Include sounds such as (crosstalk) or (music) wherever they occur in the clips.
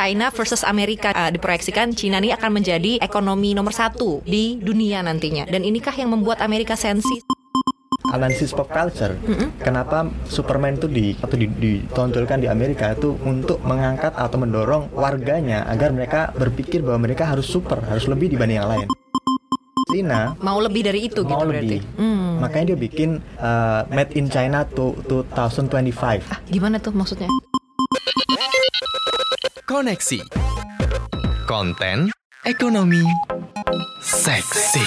China versus Amerika. Uh, diproyeksikan China ini akan menjadi ekonomi nomor satu di dunia nantinya. Dan inikah yang membuat Amerika sensi? analisis pop culture mm-hmm. kenapa Superman itu di atau di, ditonjolkan di Amerika itu untuk mengangkat atau mendorong warganya agar mereka berpikir bahwa mereka harus super harus lebih dibanding yang lain Cina mau lebih dari itu mau gitu lebih. berarti. Hmm. Makanya dia bikin uh, Made in China to 2025. Ah, gimana tuh maksudnya? Koneksi Konten Ekonomi Seksi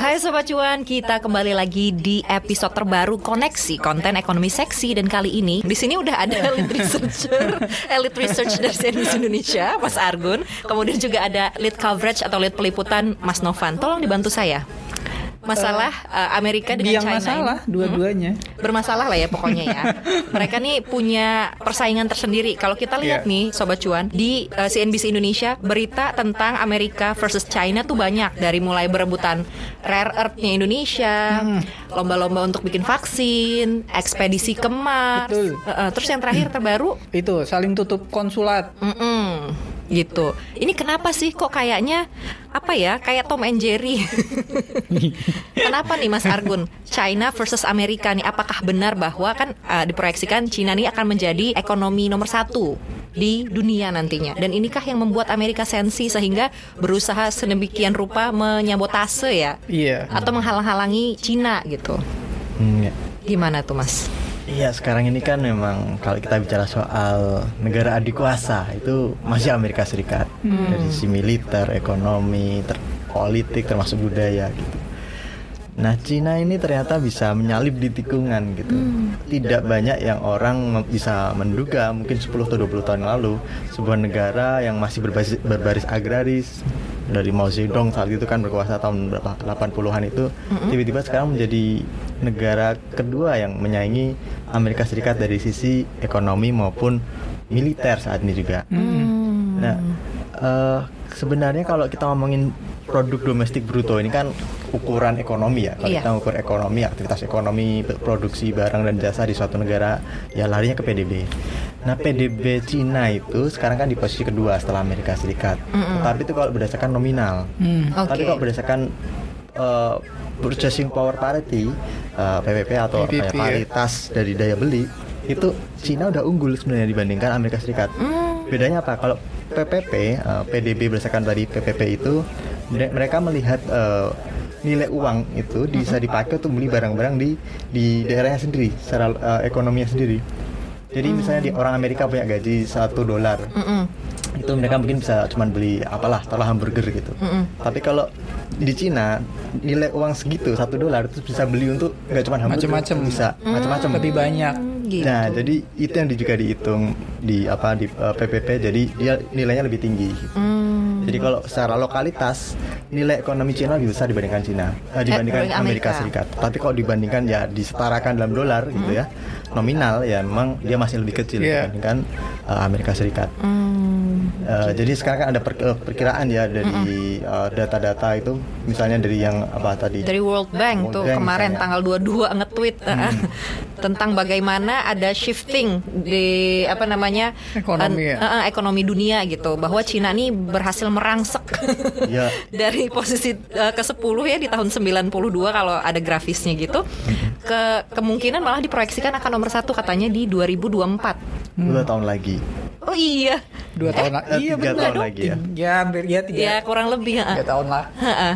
Hai Sobat Cuan, kita kembali lagi di episode terbaru Koneksi Konten Ekonomi Seksi dan kali ini di sini udah ada (laughs) lead researcher, elite research dari CNBC Indonesia, Mas Argun. Kemudian juga ada lead coverage atau lead peliputan Mas Novan. Tolong dibantu saya masalah uh, Amerika dengan Biang China masalah dua-duanya. Hmm? bermasalah lah ya pokoknya ya. (laughs) Mereka nih punya persaingan tersendiri. Kalau kita lihat Yeah. nih sobat cuan di uh, CNBC Indonesia berita tentang Amerika versus China tuh banyak dari mulai berebutan rare earth-nya Indonesia, Hmm. lomba-lomba untuk bikin vaksin, ekspedisi ke Mars. Betul. Uh, uh, terus yang terakhir terbaru Itu saling tutup konsulat. Mm-mm, gitu. Ini kenapa sih kok kayaknya apa ya kayak Tom and Jerry? (laughs) kenapa nih Mas Argun? China versus Amerika nih apakah benar bahwa kan uh, diproyeksikan China nih akan menjadi ekonomi nomor satu di dunia nantinya dan inikah yang membuat Amerika sensi sehingga berusaha sedemikian rupa menyabotase ya Iya. atau menghalang-halangi Cina gitu Hmm, ya. gimana tuh Mas? Iya sekarang ini kan memang kalau kita bicara soal negara adik kuasa itu masih Amerika Serikat dari sisi militer, ekonomi, ter- politik termasuk budaya gitu. Nah Cina ini ternyata bisa menyalip di tikungan gitu. Tidak banyak yang orang bisa menduga mungkin 10 atau 20 tahun lalu sebuah negara yang masih berbasis, berbaris agraris dari Mao Zedong saat itu kan berkuasa tahun berapa? 80-an itu. Tiba-tiba sekarang menjadi negara kedua yang menyaingi Amerika Serikat dari sisi ekonomi maupun militer saat ini juga. Nah, eh, sebenarnya kalau kita ngomongin produk domestik bruto ini kan ukuran ekonomi ya. Kalau Iya. kita ukur ekonomi, aktivitas ekonomi, produksi barang dan jasa di suatu negara, ya larinya ke PDB. Nah, PDB Cina itu sekarang kan di posisi kedua setelah Amerika Serikat. Tapi itu kalau berdasarkan nominal. Hmm. Tapi Oke. kalau berdasarkan eh, purchasing power parity eh, PPP atau apa ya, PPP, ya. paritas dari daya beli itu Cina udah unggul sebenarnya dibandingkan Amerika Serikat. Bedanya apa? Kalau PPP eh, PDB berdasarkan tadi PPP itu mereka melihat eh, nilai uang itu bisa dipakai untuk beli barang-barang di di daerahnya sendiri secara eh, ekonominya sendiri. Jadi misalnya di orang Amerika punya gaji satu dolar, Mm-mm. itu mereka mungkin bisa cuman beli apalah taruh hamburger gitu tapi kalau di Cina nilai uang segitu satu dolar itu bisa beli untuk nggak cuma hamburger Macem-macem. bisa macam-macam Lebih banyak. Gitu. nah jadi itu yang juga dihitung di apa di uh, PPP jadi dia nilainya lebih tinggi. Hmm. jadi kalau secara lokalitas nilai ekonomi Cina lebih besar dibandingkan Cina eh, dibandingkan dibanding Amerika. Amerika. Serikat tapi kalau dibandingkan ya disetarakan dalam dolar gitu ya nominal ya memang dia masih lebih kecil Iya. dibandingkan uh, Amerika Serikat. Hmm. Uh, jadi sekarang kan ada per- uh, perkiraan ya dari uh, data-data itu misalnya dari yang apa tadi. Dari World Bank World tuh Bank kemarin misalnya. tanggal 22 nge-tweet eh, tentang bagaimana ada shifting di apa namanya Ekonomi ya? eh, eh, ekonomi dunia gitu. Bahwa Cina ini berhasil merangsek (laughs) ya. (laughs) dari posisi eh, ke-10 ya di tahun 92 kalau ada grafisnya gitu. Ke kemungkinan malah diproyeksikan akan nomor satu katanya di 2024 dua tahun lagi oh iya Dua tahun lagi. eh, Iya tiga benar. tahun lagi ya. Ya hampir ya tiga. ya kurang lebih Tiga heeh. tahun lah. Heeh.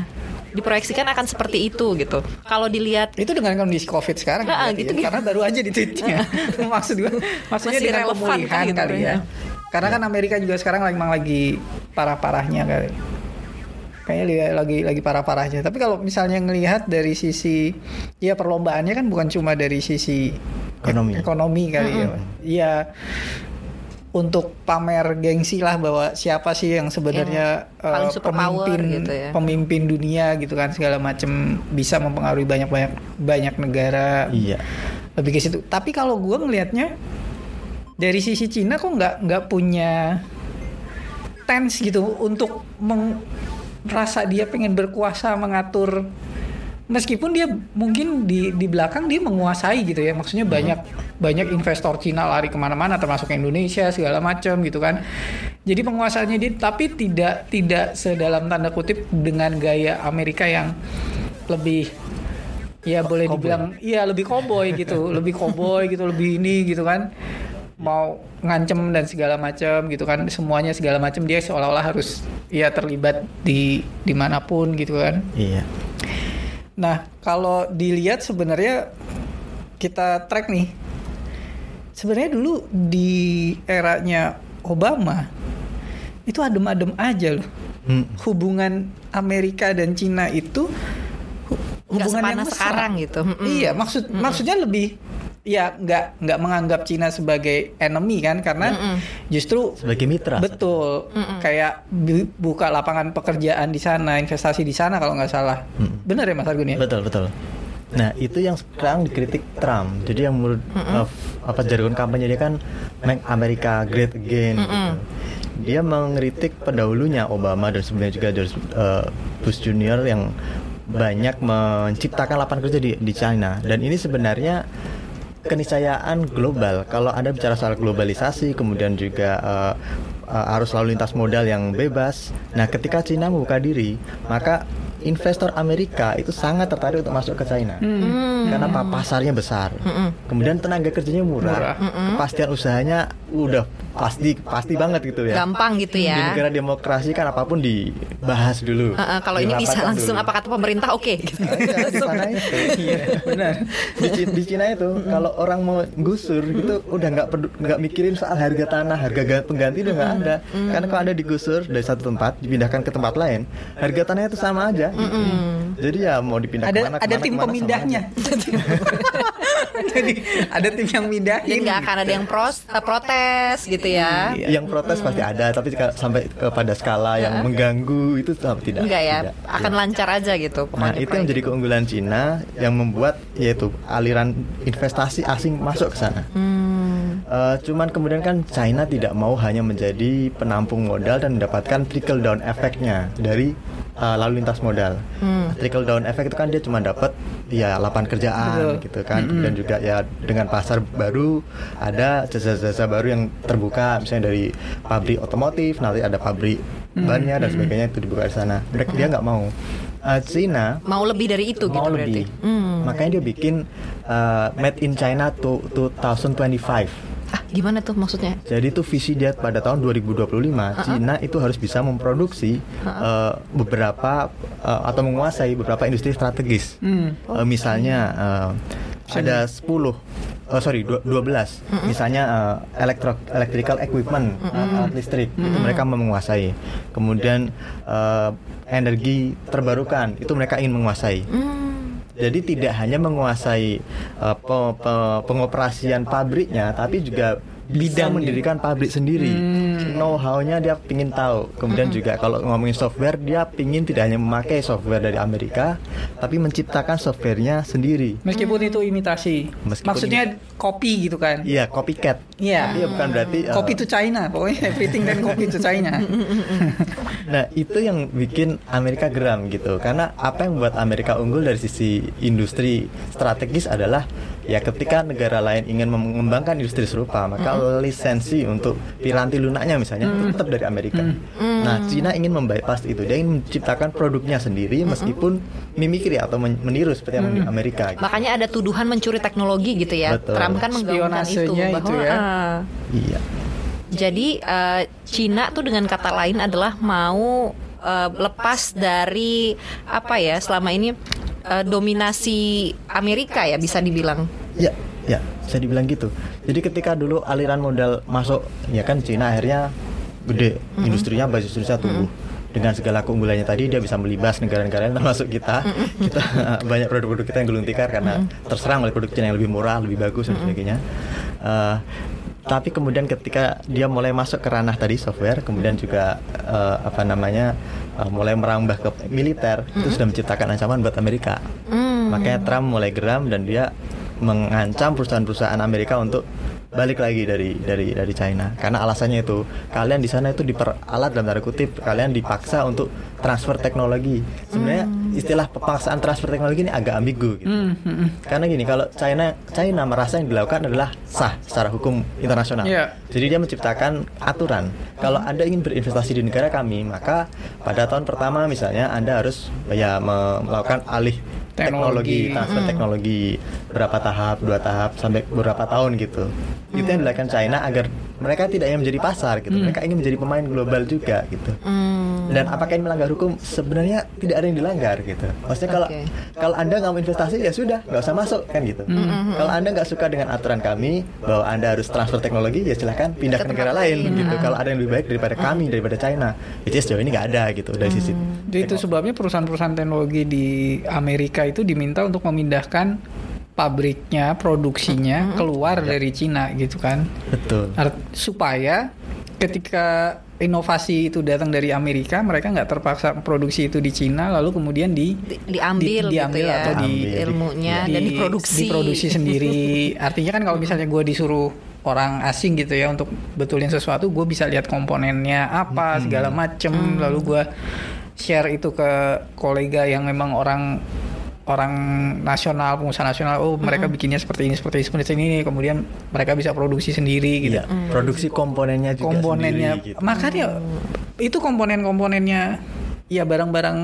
diproyeksikan akan seperti itu gitu kalau dilihat Itu dengan kondisi COVID sekarang Nah, gitu, ya. gitu. Karena baru aja di tweetnya. (laughs) Maksud gue, maksudnya Masih dengan pemulihan kan gitu kali ya. ya. Karena kan Amerika juga sekarang memang lagi parah-parahnya kali. Kayaknya lagi lagi parah-parahnya. Tapi kalau misalnya ngelihat dari sisi ya perlombaannya kan bukan cuma dari sisi Ekonomi. ek- ekonomi kali ya. Iya untuk pamer gengsi lah bahwa siapa sih yang sebenarnya Yang eh, superpower pemimpin gitu ya. pemimpin dunia gitu kan segala macam bisa mempengaruhi banyak banyak banyak negara iya lebih ke situ. Tapi kalau gue ngelihatnya dari sisi Cina kok nggak nggak punya tense gitu untuk meng- merasa dia pengen berkuasa mengatur meskipun dia mungkin di di belakang dia menguasai gitu ya. Maksudnya banyak banyak investor Cina lari ke mana-mana termasuk Indonesia segala macam gitu kan. Jadi penguasaannya dia tapi tidak tidak sedalam tanda kutip dengan gaya Amerika yang lebih ya boleh Cowboy. dibilang iya lebih cowboy gitu (laughs) lebih cowboy gitu lebih ini gitu kan mau ngancem dan segala macam gitu kan semuanya segala macam dia seolah-olah harus ya terlibat di di mana pun gitu kan Iya. Nah, kalau dilihat sebenarnya kita track nih. Sebenarnya dulu di eranya Obama itu adem-adem aja loh. Hmm. Hubungan Amerika dan Cina itu hubungan yang mesra. sekarang gitu. Mm-mm. Iya, maksud maksudnya lebih ya nggak nggak menganggap Cina sebagai enemy kan karena Mm-mm. justru Sebagai mitra. Betul, kayak bu- buka lapangan pekerjaan di sana, investasi di sana kalau nggak salah. Mm. Benar ya Mas Argun ya? Betul betul. Nah itu yang sekarang dikritik Trump. Jadi yang menurut uh, f- apa jargon kampanye dia kan make America great again. gitu. Dia mengkritik pendahulunya Obama dan sebenarnya juga George uh, Bush Junior yang banyak menciptakan lapangan kerja di di China. Dan ini sebenarnya keniscayaan global. Kalau Anda bicara soal globalisasi, kemudian juga uh, uh, arus lalu lintas modal yang bebas. Nah, ketika Cina membuka diri, maka investor Amerika itu sangat tertarik untuk masuk ke China. Karena pa- pasarnya besar. Kemudian tenaga kerjanya murah. Kepastian usahanya udah pasti pasti banget gitu ya. Gampang gitu Di ya. negara demokrasi kan apa pun dibahas dulu. Heeh, kalau ini bisa langsung dulu. apa kata pemerintah oke gitu. Iya, di. (laughs) Iya, benar. di, Ci- di Cina itu kalau orang mau gusur itu udah nggak nggak mikirin soal harga tanah harga ga- pengganti udah nggak ada karena kalau ada digusur dari satu tempat dipindahkan ke tempat lain harga tanahnya itu sama aja gitu. jadi ya mau dipindah Ada ke mana, ada ke mana, tim ke mana, sama pemindahnya. (laughs) Jadi ada tim yang mindahin. Jadi nggak akan ada yang pros, eh, protes gitu ya. aja. yang protes pasti ada tapi sampai kepada skala yang mengganggu itu tidak Enggak ya, tidak. akan lancar aja gitu. Nah itu yang jadi keunggulan Cina yang membuat yaitu aliran investasi asing masuk ke sana. Hmm. Eh, cuman kemudian kan China tidak mau hanya menjadi penampung modal dan mendapatkan trickle down efeknya dari eh, lalu lintas modal. Hmm. Trickle down efek itu kan dia cuma dapat ya lapangan kerjaan Betul. gitu kan dan juga ya dengan pasar baru ada jasa-jasa baru yang terbuka misalnya dari pabrik otomotif nanti ada pabrik bannya dan sebagainya itu dibuka di sana. Mereka dia nggak mau. Eh, China mau lebih dari itu mau gitu lebih. berarti. Hmm. Makanya dia bikin uh, Made in China to 2025. Ah, gimana tuh maksudnya? Jadi itu visi dia pada tahun 2025 Cina itu harus bisa memproduksi uh, beberapa uh, atau menguasai beberapa industri strategis. Hmm. Uh, misalnya uh, ada 10 Oh sorry, dua- 12 Misalnya uh, elektro, electrical equipment uh, alat listrik Itu mereka mau menguasai Kemudian uh, energi terbarukan Itu mereka ingin menguasai Hmm. Jadi tidak hanya menguasai uh, pe- pe- pengoperasian pabriknya, tapi juga Bidangnya. mendirikan pabrik sendiri. Hmm. Know-how-nya dia pingin tahu. Kemudian juga kalau ngomongin software, dia pingin tidak hanya memakai software dari Amerika, tapi menciptakan softwarenya sendiri. Meskipun itu imitasi. Meskipun Maksudnya kopi gitu kan. Iya, copycat. Iya. Iya, bukan berarti uh, Kopi to China, pokoknya everything dan kopi to China. (laughs) Nah itu yang bikin Amerika geram gitu Karena apa yang membuat Amerika unggul dari sisi industri strategis adalah Ya ketika negara lain ingin mengembangkan industri serupa Maka lisensi untuk piranti lunaknya misalnya tetap dari Amerika. Nah Cina ingin membypass itu. Dia ingin menciptakan produknya sendiri Meskipun mimikri atau men- meniru seperti yang di Amerika. Gitu. Makanya ada tuduhan mencuri teknologi gitu ya. Betul. Trump kan menggaungkan itu bahwa itu ya. ah, Iya. Jadi eh, Cina tuh dengan kata lain adalah mau eh, lepas dari apa ya selama ini eh, dominasi Amerika ya bisa dibilang. Ya, ya, bisa dibilang gitu. Jadi ketika dulu aliran modal masuk, ya kan Cina akhirnya gede, industrinya basis Indonesia tumbuh. Dengan segala keunggulannya tadi dia bisa melibas negara-negara yang termasuk kita. Kita (laughs) banyak produk-produk kita yang gulung tikar karena terserang oleh produk Cina yang lebih murah, lebih bagus dan sebagainya. Eh, tapi kemudian ketika dia mulai masuk ke ranah tadi software, kemudian juga eh, apa namanya eh, mulai merambah ke militer, itu sudah menciptakan ancaman buat Amerika. Hmm. Makanya Trump mulai geram dan dia mengancam perusahaan-perusahaan Amerika untuk balik lagi dari dari dari China. Karena alasannya itu kalian di sana itu diperalat dalam tanda kutip kalian dipaksa untuk transfer teknologi. Sebenarnya istilah pemaksaan transfer teknologi ini agak ambigu gitu. Hmm, hmm, hmm. karena gini kalau China China merasa yang dilakukan adalah sah secara hukum internasional. Iya. jadi dia menciptakan aturan. Kalau anda ingin berinvestasi di negara kami maka pada tahun pertama misalnya anda harus ya me- melakukan alih Teknologi. teknologi, transfer teknologi. Berapa tahap dua tahap sampai beberapa tahun gitu. Itu yang dilakukan China agar mereka tidak ingin menjadi pasar gitu. Mereka ingin menjadi pemain global juga gitu. Hmm. dan apakah ini melanggar hukum? Sebenarnya tidak ada yang dilanggar gitu. Maksudnya kalau Oke. kalau anda nggak mau investasi ya sudah nggak usah masuk kan gitu. Kalau anda nggak suka dengan aturan kami bahwa anda harus transfer teknologi ya silahkan pindah Ke negara lain gitu. Ah. kalau ada yang lebih baik daripada kami daripada China itu sejauh ini nggak ada gitu dari sisi Jadi itu sebabnya perusahaan-perusahaan teknologi di Amerika itu diminta untuk memindahkan pabriknya, produksinya keluar dari Cina gitu kan. betul. Art- supaya ketika inovasi itu datang dari Amerika, mereka nggak terpaksa produksi itu di Cina, lalu kemudian di Di- diambil, di- diambil gitu ya atau di- ilmunya di- dan diproduksi. diproduksi sendiri. Artinya kan kalau misalnya gue disuruh orang asing gitu ya untuk betulin sesuatu, gue bisa lihat komponennya apa segala macem, lalu gue share itu ke kolega yang memang orang orang nasional pengusaha nasional oh mereka bikinnya seperti ini seperti ini seperti ini kemudian mereka bisa produksi sendiri gitu. Iya, produksi komponennya juga komponennya. sendiri, gitu. makanya itu komponen-komponennya ya barang-barang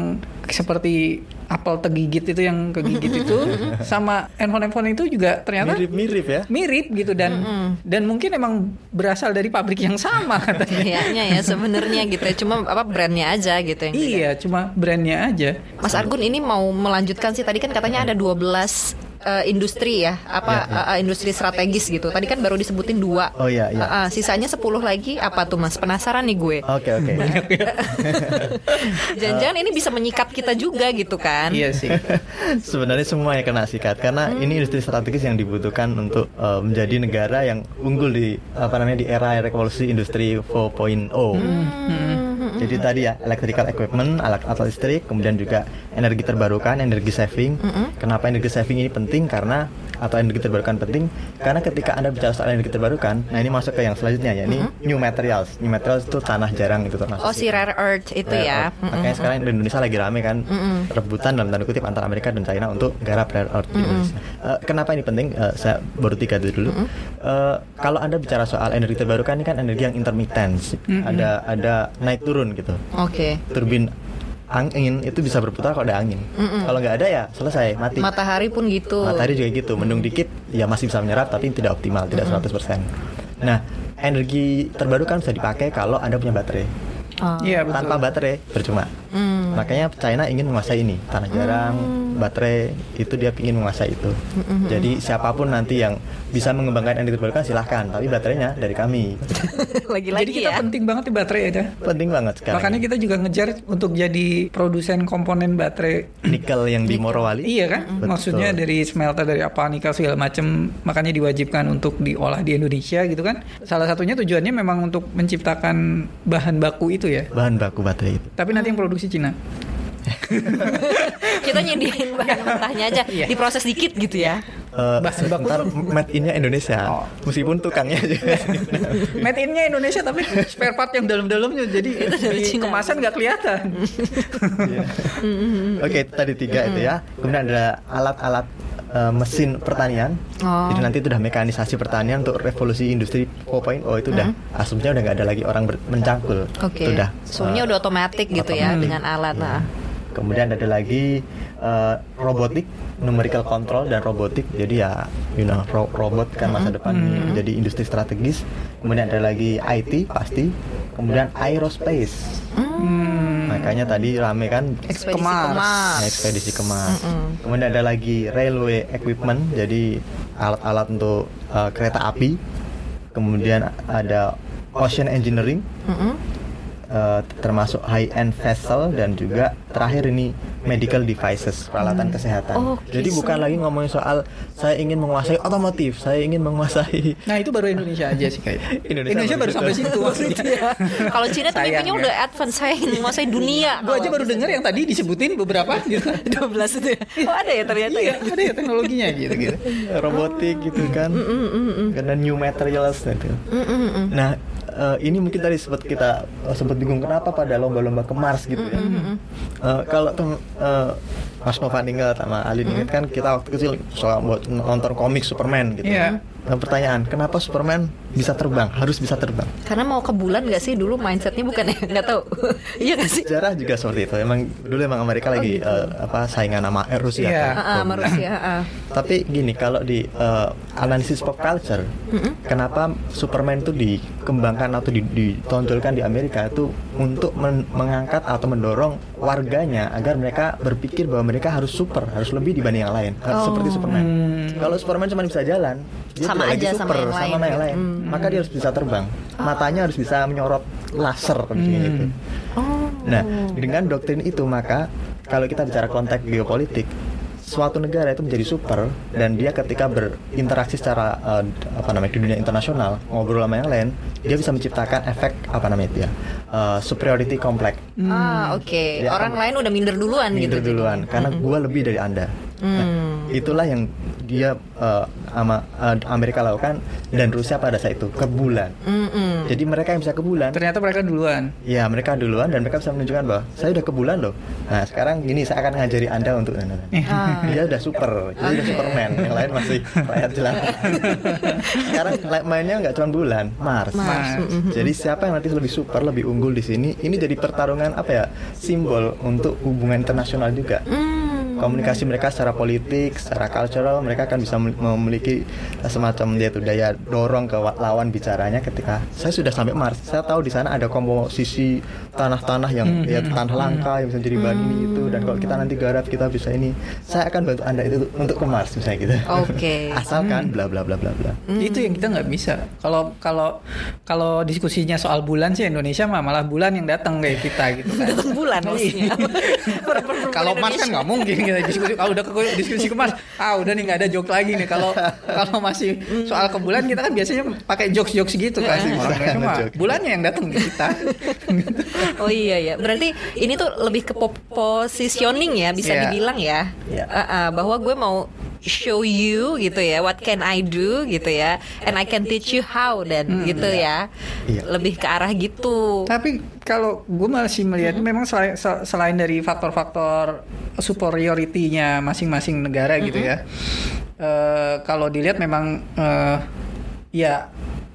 seperti apel tegigit itu yang kegigit itu (laughs) sama handphone-handphone itu juga ternyata mirip-mirip ya. mirip gitu dan dan mungkin emang berasal dari pabrik yang sama (laughs) katanya. kayaknya ya sebenarnya gitu ya. Cuma apa brandnya aja gitu yang iya, cuma brandnya aja. Mas Argun ini mau melanjutkan sih. Tadi kan katanya ada 12 eh, industri ya apa Ya, eh, industri strategis gitu tadi kan baru disebutin dua Oh, iya, iya. Eh, eh, sisanya 10 lagi apa tuh Mas penasaran nih gue oke oke (laughs) jangan-jangan ini bisa menyikat kita juga gitu kan Iya sih. (laughs) Sebenarnya semua yang kena sikat karena Hmm. ini industri strategis yang dibutuhkan untuk uh, menjadi negara yang unggul di apa namanya di era revolusi industri 4.0. Hmm. Jadi tadi ya electrical equipment, alat alat listrik, kemudian juga energi terbarukan, energi saving. Hmm. Kenapa energi saving ini penting? Karena atau energi terbarukan penting karena ketika anda bicara soal energi terbarukan, nah ini masuk ke yang selanjutnya ya, ini new materials. New materials itu tanah jarang itu termasuk. Oh si rare earth itu Rare ya earth. Makanya sekarang di Indonesia lagi rame kan rebutan dalam tanda kutip antara Amerika dan China untuk garap rare earth di Indonesia. Eh, kenapa ini penting? Eh, saya baru tiga itu dulu. Eh, kalau anda bicara soal energi terbarukan ini kan energi yang intermittent, ada ada naik turun gitu. oke Turbin angin itu bisa berputar kalau ada angin. Kalau nggak ada ya selesai mati. matahari pun gitu Matahari juga gitu, mendung dikit ya masih bisa menyerap tapi tidak optimal, tidak 100%. Nah, energi terbarukan bisa dipakai kalau Anda punya baterai. Oh. Iya betul. Tanpa baterai percuma. Hmm. Makanya China ingin menguasai ini, tanah jarang, baterai itu dia ingin menguasai itu. Jadi siapa pun nanti yang bisa mengembangkan energi terbarukan silahkan, tapi baterainya dari kami. (laughs) lagi-lagi Jadi kita ya penting banget di baterai ya. Penting banget sekarang. Makanya kita juga ngejar untuk jadi produsen komponen baterai. nikel yang di Morowali. Iya kan? Betul. Maksudnya dari smelter dari apa nikel segala macam makanya diwajibkan untuk diolah di Indonesia gitu kan. Salah satunya tujuannya memang untuk menciptakan bahan baku itu ya. bahan baku baterai itu. Tapi nanti yang produksi Cina. (laughs) kita nyediain bahan mentahnya aja Iya. diproses dikit gitu ya Eh, Bahan baku ntar made innya Indonesia, Oh. meskipun tukangnya juga. (laughs) Made in-nya Indonesia tapi spare part yang dalam-dalamnya jadi dari di kemasan nggak kelihatan. Iya. (laughs) Oke, itu tadi tiga itu ya. Kemudian ada alat-alat eh, mesin pertanian. Oh. Jadi nanti itu udah mekanisasi pertanian untuk revolusi industri 4.0 itu udah asumsinya udah nggak ada lagi orang mencangkul. oke Itu udah. semuanya eh, udah otomatis gitu ya dengan alat nah Kemudian ada lagi eh, robotik, numerical control dan robotik. Jadi ya, you know, ro- robot kan masa depan ini jadi industri strategis. Kemudian ada lagi IT pasti. Kemudian aerospace. Makanya tadi rame kan ekspedisi Ke Mars. kemas ekspedisi kemas. Kemudian ada lagi railway equipment, jadi alat-alat untuk uh, kereta api. Kemudian ada ocean engineering, Mm-mm. Uh, termasuk high end vessel dan juga terakhir ini medical devices, peralatan kesehatan. Oke, Jadi bukan lagi ngomongin soal saya ingin menguasai otomotif, saya ingin menguasai Nah itu baru Indonesia aja sih kayak. (laughs) Indonesia baru baru sampai situ. situ maksudnya. (laughs) Kalau Cina tuh mimpinya Sayang, udah ya. advance saya ingin menguasai dunia. Gue aja baru dengar yang tadi disebutin beberapa (laughs) gitu. 12 itu ya. Oh ada ya ternyata Iya, ya. ada ya teknologinya gitu gitu. robotik gitu kan. Mm, Karena new materials gitu. Nah, eh, ini mungkin tadi sempat kita eh, sempat bingung kenapa pada lomba-lomba ke Mars gitu ya. Eh, kalau tem, eh, Mas Nova Ninggal sama Alin ingat kan kita waktu kecil soal buat nonton komik Superman gitu. Nah, pertanyaan, kenapa Superman bisa terbang? Harus bisa terbang. Karena mau ke bulan gak sih dulu mindsetnya bukan ya? Nggak tahu. (laughs) iya gak sih? Sejarah juga seperti itu. Emang dulu emang Amerika lagi eh, apa saingan sama eh, Rusia. Iya. kan? Ah, sama Rusia. ah. Tapi gini, kalau di eh, analisis pop culture, kenapa Superman itu dikembangkan atau di- ditonjolkan di Amerika itu untuk men- mengangkat atau mendorong warganya agar mereka berpikir bahwa mereka harus super, harus lebih dibanding yang lain, harus seperti Superman. Kalau Superman cuma bisa jalan, dia Sama aja sama super, yang sama lain. yang lain. Maka dia harus bisa terbang, matanya harus bisa menyorot laser kayak gitu. Oh. Nah, dengan doktrin itu maka kalau kita bicara konteks geopolitik, suatu negara itu menjadi super dan dia ketika berinteraksi secara eh, apa namanya di dunia internasional ngobrol sama yang lain, dia bisa menciptakan efek apa namanya itu ya eh, superiority complex. Ah, oke. Dia Orang akan lain udah minder duluan gitu. Minder duluan karena gua lebih dari anda. Nah, itulah yang dia eh, sama eh, Amerika lakukan dan Rusia pada saat itu ke bulan. Mm-mm. Jadi mereka yang bisa ke bulan Ternyata mereka duluan. Ya mereka duluan dan mereka bisa menunjukkan bahwa saya udah ke bulan loh. Nah sekarang gini saya akan ngajari anda untuk nah, nah, nah. Ah. dia udah super, dia udah Superman. Yang lain masih rakyat jelata. (laughs) sekarang mainnya nggak cuma bulan, Mars. Mars. Jadi siapa yang nanti lebih super, lebih unggul di sini? Ini jadi pertarungan apa ya? Simbol untuk hubungan internasional juga. Hmm. Komunikasi mereka secara politik, secara cultural, mereka akan bisa mem- memiliki semacam dia tuh daya dorong ke wa- lawan bicaranya ketika saya sudah sampai Mars. Saya tahu di sana ada komposisi tanah-tanah yang ya tanah langka yang bisa jadi bahan ini itu dan kalau kita nanti garap kita bisa ini. Saya akan bantu Anda itu untuk ke Mars misalnya gitu. Oke. (laughs) Asalkan bla bla bla bla bla. Itu yang kita nggak bisa. Kalau kalau kalau diskusinya soal bulan sih Indonesia mah malah bulan yang datang kayak kita gitu kan. Datang (laughs) bulan maksudnya. (laughs) kalau Mars kan nggak mungkin kita diskusi. Kalau udah ke diskusi ke Mars, ah udah nih nggak ada joke lagi nih. Kalau kalau masih soal ke bulan kita kan biasanya pakai jokes jokes gitu kan. Orang bisa Indonesia mah nge-joke. bulannya yang datang ke kita. (laughs) Oh iya ya. Berarti ini tuh lebih ke po- positioning ya bisa Iya. dibilang ya. Iya. Ah, ah, bahwa gue mau show you gitu ya what can I do gitu ya and I can teach you how dan gitu ya. Iya. Lebih ke arah gitu. Tapi kalau gue masih melihat memang selain, sel- selain dari faktor-faktor superiority-nya masing-masing negara gitu ya. eh, kalau dilihat memang eh, ya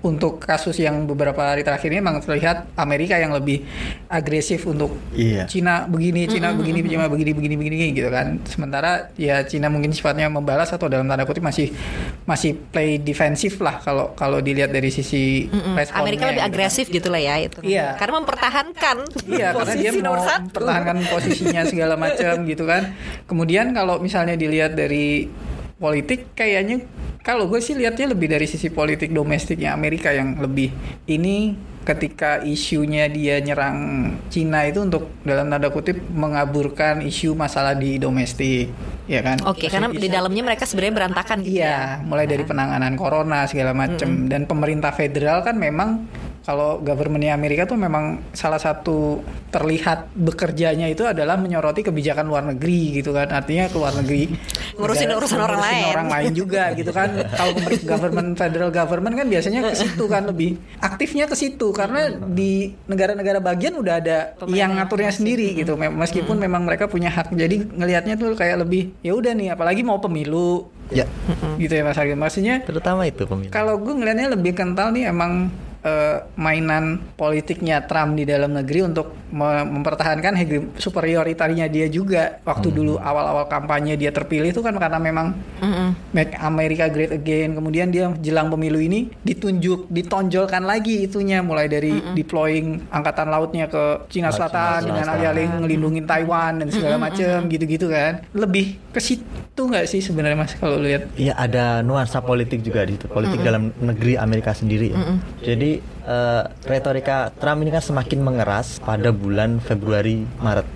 untuk kasus yang beberapa hari terakhir ini memang terlihat Amerika yang lebih agresif untuk Iya. Cina begini, Cina begini, Cina begini, begini, begini gitu kan. Sementara ya Cina mungkin sifatnya membalas atau dalam tanda kutip masih masih play defensif lah kalau kalau dilihat dari sisi responnya Amerika lebih gitu kan. agresif gitu lah ya itu. Iya. Karena mempertahankan Iya, karena dia posisi mau nomor satu. mempertahankan posisinya segala macam gitu kan. Kemudian kalau misalnya dilihat dari politik, kayaknya kalau gue sih lihatnya lebih dari sisi politik domestiknya Amerika yang lebih ini ketika isunya dia nyerang Cina itu untuk dalam tanda kutip mengaburkan isu masalah di domestik, ya kan? Oke, karena di dalamnya mereka sebenarnya berantakan gitu Iya, ya. mulai dari penanganan corona segala macam dan pemerintah federal kan memang kalau governmentnya Amerika tuh memang salah satu terlihat bekerjanya itu adalah menyoroti kebijakan luar negeri gitu kan. Artinya ke luar negeri. Ngurusin negara- urusan orang ngurusin lain. orang lain juga gitu kan. Kalau government federal government kan biasanya ke situ kan lebih aktifnya ke situ. Karena di negara-negara bagian udah ada yang ngaturnya sendiri gitu. Mem- meskipun memang mereka punya hak. Jadi ngelihatnya tuh kayak lebih ya udah nih apalagi mau pemilu. Ya, gitu ya Mas Agil. Maksudnya terutama itu pemilu. kalau gue ngelihatnya lebih kental nih emang eh, mainan politiknya Trump di dalam negeri untuk me- mempertahankan hege- superioritarinya dia juga. Waktu dulu awal-awal kampanye dia terpilih itu kan karena memang Mm-mm. Make America Great Again. Kemudian dia jelang pemilu ini ditunjuk, ditonjolkan lagi itunya mulai dari deploying angkatan lautnya ke Cina Selatan Cina dengan alih-alih ngelindungin Taiwan dan segala macam gitu-gitu kan. Lebih ke situ nggak sih sebenarnya Mas kalau lihat? Iya ada nuansa politik juga di politik dalam negeri Amerika sendiri. Ya. Jadi Jadi eh, retorika Trump ini kan semakin mengeras pada bulan Februari Maret.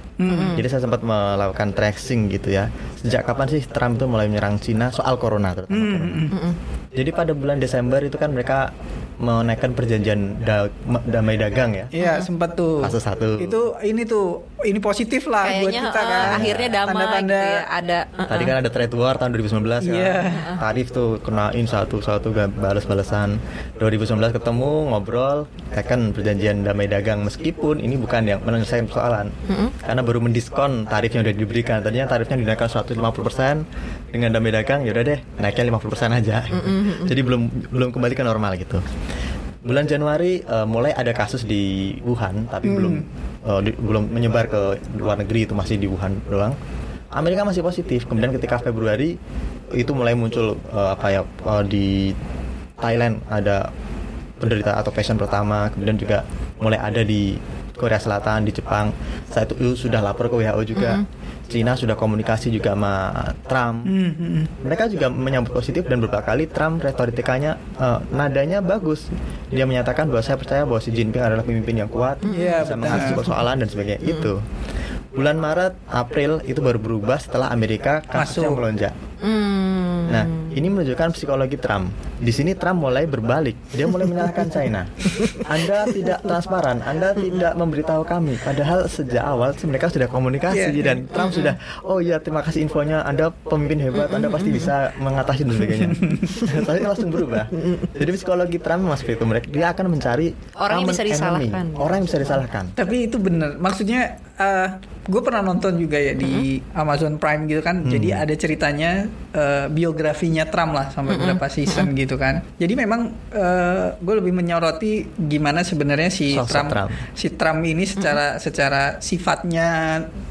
Jadi saya sempat melakukan tracing gitu ya. Sejak kapan sih Trump itu mulai menyerang Cina soal corona terutama corona. Jadi pada bulan Desember itu kan mereka menaikkan perjanjian da- ma- damai dagang ya. Iya sempat tuh. Fase satu. Itu ini tuh ini positif lah buat Kayaknya kita eh, kan. akhirnya damai Tanda-tanda gitu ya. Ada eh, Tadi kan ada trade war tahun 2019 ya. Iya. Tarif tuh kenain satu-satu gak balas-balasan. 2019 ketemu ngobrol, tekan perjanjian damai dagang meskipun ini bukan yang menyelesaikan persoalan. Karena baru mendiskon tarif yang udah diberikan. Tadinya tarifnya dinaikkan 150% dengan damai dagang ya udah deh naiknya 50% aja. (laughs) Jadi belum belum kembali ke normal gitu. Bulan Januari eh, mulai ada kasus di Wuhan tapi belum eh, di- belum menyebar ke luar negeri itu masih di Wuhan doang. Amerika masih positif. Kemudian ketika Februari itu mulai muncul eh, apa ya eh, di Thailand ada penderita atau pasien pertama, kemudian juga mulai ada di Korea Selatan, di Jepang. Saat itu sudah lapor ke WHO juga. Cina sudah komunikasi juga sama Trump. Hmm, hmm, hmm. Mereka juga menyambut positif dan beberapa kali Trump retorikanya eh, nadanya bagus. Dia menyatakan bahwa saya percaya bahwa Xi Jinping adalah pemimpin yang kuat, Iya, bisa benar. mengatasi persoalan dan sebagainya. Itu. Bulan Maret, April itu baru berubah setelah Amerika kasusnya Masuk. melonjak. Hmm. Nah, ini menunjukkan psikologi Trump. Di sini Trump mulai berbalik. Dia mulai menyalahkan China. Anda tidak transparan, Anda tidak memberitahu kami. Padahal sejak awal mereka sudah komunikasi Iya. dan Trump sudah, oh iya terima kasih infonya, Anda pemimpin hebat, Anda pasti bisa mengatasi dan sebagainya. (laughs) Tapi langsung berubah. Jadi psikologi Trump mas itu mereka dia akan mencari Orang yang bisa enemy. disalahkan. Orang yang bisa disalahkan. Tapi itu bener. Maksudnya gue pernah nonton juga ya di Amazon Prime gitu kan. Jadi ada ceritanya eh, biografinya Trump lah sampai beberapa season gitu kan. Jadi memang gue lebih menyoroti gimana sebenarnya si Sosok Trump, Trump. si Trump ini secara secara sifatnya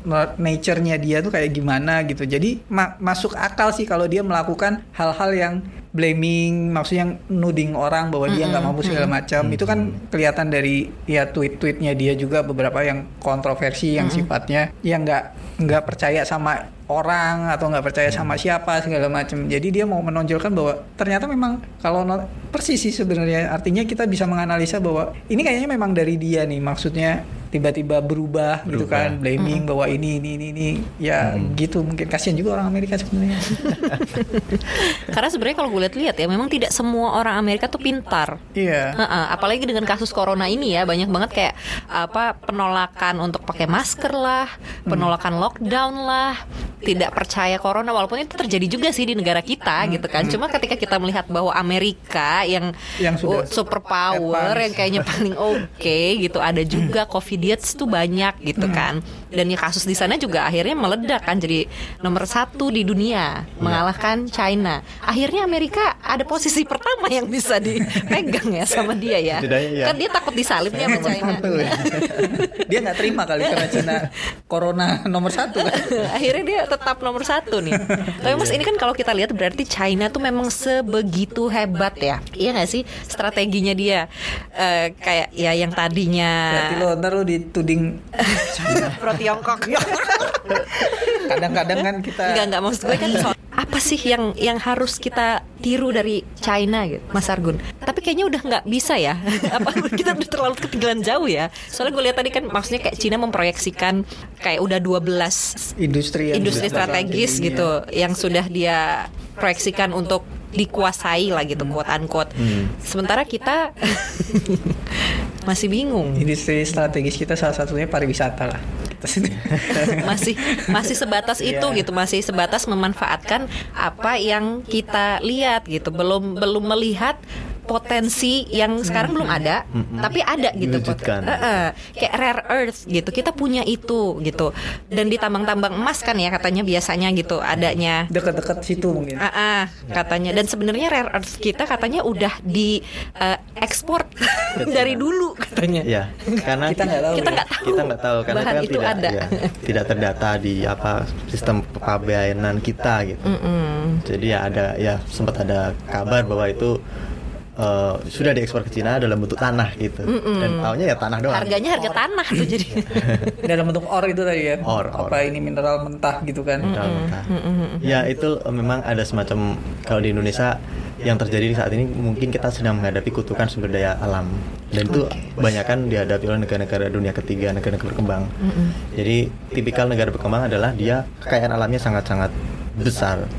na- nature-nya dia tuh kayak gimana gitu. Jadi ma- masuk akal sih kalau dia melakukan hal-hal yang blaming, maksudnya nuding orang bahwa dia nggak mampu segala macam. Itu kan kelihatan dari ya tweet-tweetnya dia juga beberapa yang kontroversi yang sifatnya yang nggak nggak percaya sama orang atau nggak percaya sama siapa segala macam. Jadi dia mau menonjolkan bahwa ternyata memang kalau no- persis sih sebenarnya. Artinya kita bisa menganalisa bahwa ini kayaknya memang dari dia nih maksudnya tiba-tiba berubah, gitu Berubah. kan blaming bahwa ini ini ini ini ya gitu mungkin kasihan juga orang Amerika sebenarnya. (laughs) Karena sebenarnya kalau gue lihat-lihat ya memang tidak semua orang Amerika tuh pintar. Iya. Heeh, apalagi dengan kasus corona ini ya banyak banget kayak apa penolakan untuk pakai masker lah, penolakan lockdown lah, tidak percaya corona walaupun itu terjadi juga sih di negara kita gitu kan. Cuma ketika kita melihat bahwa Amerika yang, Yang sudah oh, super power advance. yang kayaknya paling (laughs) oke gitu ada juga covidiot tuh banyak gitu kan. Dan ya kasus di sana juga akhirnya meledak kan jadi nomor satu di dunia mengalahkan China. Akhirnya Amerika ada posisi pertama yang bisa dipegang ya sama dia ya. Iya. Kan dia takut disalibnya sama China. dia nggak terima kali karena Cina corona nomor satu kan. Akhirnya dia tetap nomor satu nih. Tapi mas ini kan kalau kita lihat berarti China tuh memang sebegitu hebat ya. Iya nggak sih strateginya dia Eh, kayak ya yang tadinya Berarti lo ntar lo dituding pro Tiongkok. kadang-kadang kan kita Enggak enggak maksud gue kan (laughs) soal apa sih yang yang harus kita tiru dari China gitu, Mas Argun? Tapi kayaknya udah nggak bisa ya. (laughs) apa kita udah terlalu ketinggalan jauh ya? Soalnya gue lihat tadi kan maksudnya kayak Cina memproyeksikan kayak udah 12 industri yang industri strategis gitu yang sudah dia proyeksikan untuk dikuasai lah gitu quote unquote. Sementara kita (laughs) masih bingung. industri strategis kita salah satunya pariwisata lah. Kita sini. (laughs) masih masih sebatas itu Iya. gitu masih sebatas memanfaatkan apa yang kita lihat gitu belum belum melihat potensi yang sekarang belum ada tapi ada gitu Diwujudkan. Eh, eh. kayak rare earth gitu kita punya itu gitu dan di tambang-tambang emas kan ya katanya biasanya gitu adanya Dekat-dekat situ mungkin. Ah, ah, katanya dan sebenarnya rare earth kita katanya udah di eh, ekspor dari dulu katanya Iya, karena Kita nggak tahu kita ya. nggak tahu kita nggak tahu karena bahan kan itu tidak ada ya, tidak terdata di apa sistem kepabeanan kita gitu. Mm-mm. Jadi ya ada ya sempat ada kabar bahwa itu eh, sudah diekspor ke Cina dalam bentuk tanah gitu. Dan awalnya ya tanah doang. Harganya harga tanah tuh jadi. (laughs) Dalam bentuk or itu tadi ya. Or, or. Apa ini mineral mentah gitu kan. Mineral mentah. Ya itu eh, memang ada semacam kalau di Indonesia yang terjadi saat ini mungkin kita sedang menghadapi kutukan sumber daya alam dan itu banyak kan dihadapi oleh negara-negara dunia ketiga negara-negara berkembang. Jadi tipikal negara berkembang adalah dia kekayaan alamnya sangat-sangat besar.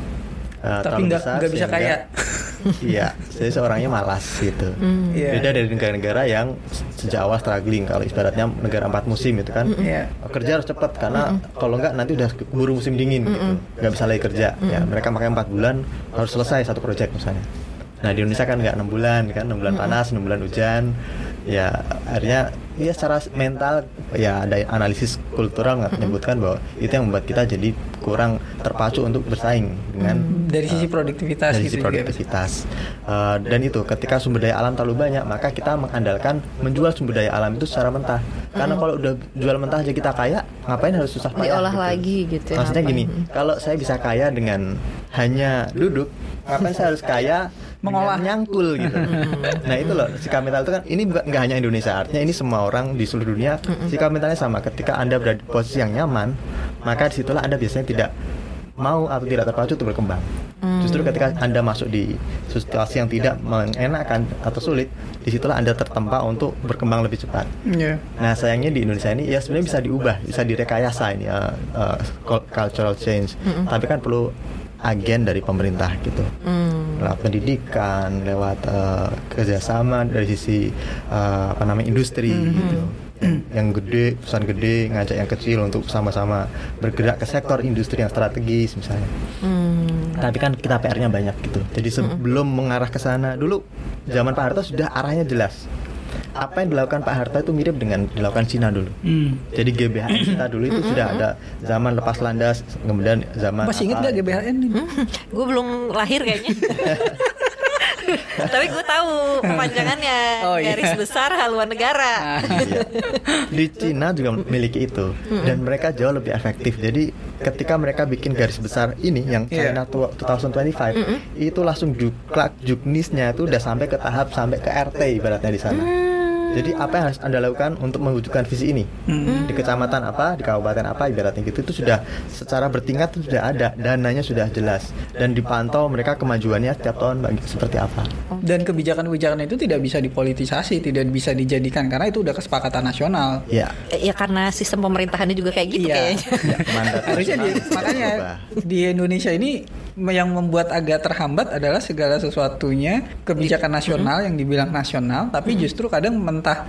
Eh, Tapi nggak bisa kaya. Iya, jadi seorangnya malas gitu. Iya. Beda dari negara-negara yang sejak awal struggling kalau ibaratnya negara empat musim itu kan. Iya. Kerja harus cepat karena kalau enggak nanti udah keburu musim dingin gitu. nggak bisa lagi kerja. Ya, mereka pakai empat bulan harus selesai satu proyek misalnya. Nah, di Indonesia kan nggak enam bulan kan, enam bulan panas, enam bulan hujan. Ya, akhirnya ya secara mental ya ada analisis kultural nggak menyebutkan bahwa itu yang membuat kita jadi kurang terpacu untuk bersaing dengan Dari sisi eh, produktivitas dari gitu sisi juga. produktivitas Eh, dan itu ketika sumber daya alam terlalu banyak maka kita mengandalkan menjual sumber daya alam itu secara mentah karena kalau udah jual mentah aja kita kaya ngapain harus susah payah Diolah gitu. lagi gitu ya, maksudnya ngapain? gini kalau saya bisa kaya dengan hanya duduk ngapain saya harus kaya Mengolah. dengan nyangkul gitu (laughs) nah itu loh sikap mental itu kan ini bukan nggak hanya Indonesia artinya ini semua orang di seluruh dunia sikap mentalnya sama ketika anda berada di posisi yang nyaman maka di situlah anda biasanya tidak mau atau tidak terpacu untuk berkembang. Justru ketika Anda masuk di situasi yang tidak mengenakan atau sulit, di situlah Anda tertempa untuk berkembang lebih cepat. Iya. Nah sayangnya di Indonesia ini ya sebenarnya bisa diubah, bisa direkayasa ini uh, uh, cul- cultural change. Tapi kan perlu agen dari pemerintah gitu, lewat pendidikan, lewat uh, kerjasama dari sisi uh, apa namanya industri gitu. Yang- gede, perusahaan gede ngajak yang kecil untuk sama-sama bergerak ke sektor industri yang strategis misalnya. Tapi kan kita PR-nya banyak gitu. Jadi sebelum mengarah ke sana dulu zaman Pak Harto sudah arahnya jelas. Apa yang dilakukan Pak Harto itu mirip dengan dilakukan Cina dulu. Hmm. Jadi GBHN kita dulu itu sudah ada zaman lepas landas, kemudian zaman Masih inget apa- gak GBHN ini? gue belum lahir kayaknya. (laughs) (laughs) Tapi gue tahu kepanjangannya Oh, iya. garis besar haluan negara. Iya. Di Cina juga memiliki itu dan mereka jauh lebih efektif. Jadi ketika mereka bikin garis besar ini yang Iya. China tua- 2025 itu langsung juklak juknisnya itu udah sampai ke tahap sampai ke RT ibaratnya di sana. Jadi apa yang harus anda lakukan untuk mewujudkan visi ini di kecamatan apa, di kabupaten apa, ibaratnya gitu itu sudah secara bertingkat itu sudah ada, dananya sudah jelas dan dipantau mereka kemajuannya setiap tahun bagi seperti apa. Dan kebijakan-kebijakan itu tidak bisa dipolitisasi, tidak bisa dijadikan karena itu udah kesepakatan nasional. Ya, Ya karena sistem pemerintahannya juga kayak gitu Iya. kayaknya. ya mandat Harusnya di, makanya di Indonesia ini yang membuat agak terhambat adalah segala sesuatunya kebijakan nasional yang dibilang nasional, tapi justru kadang mentah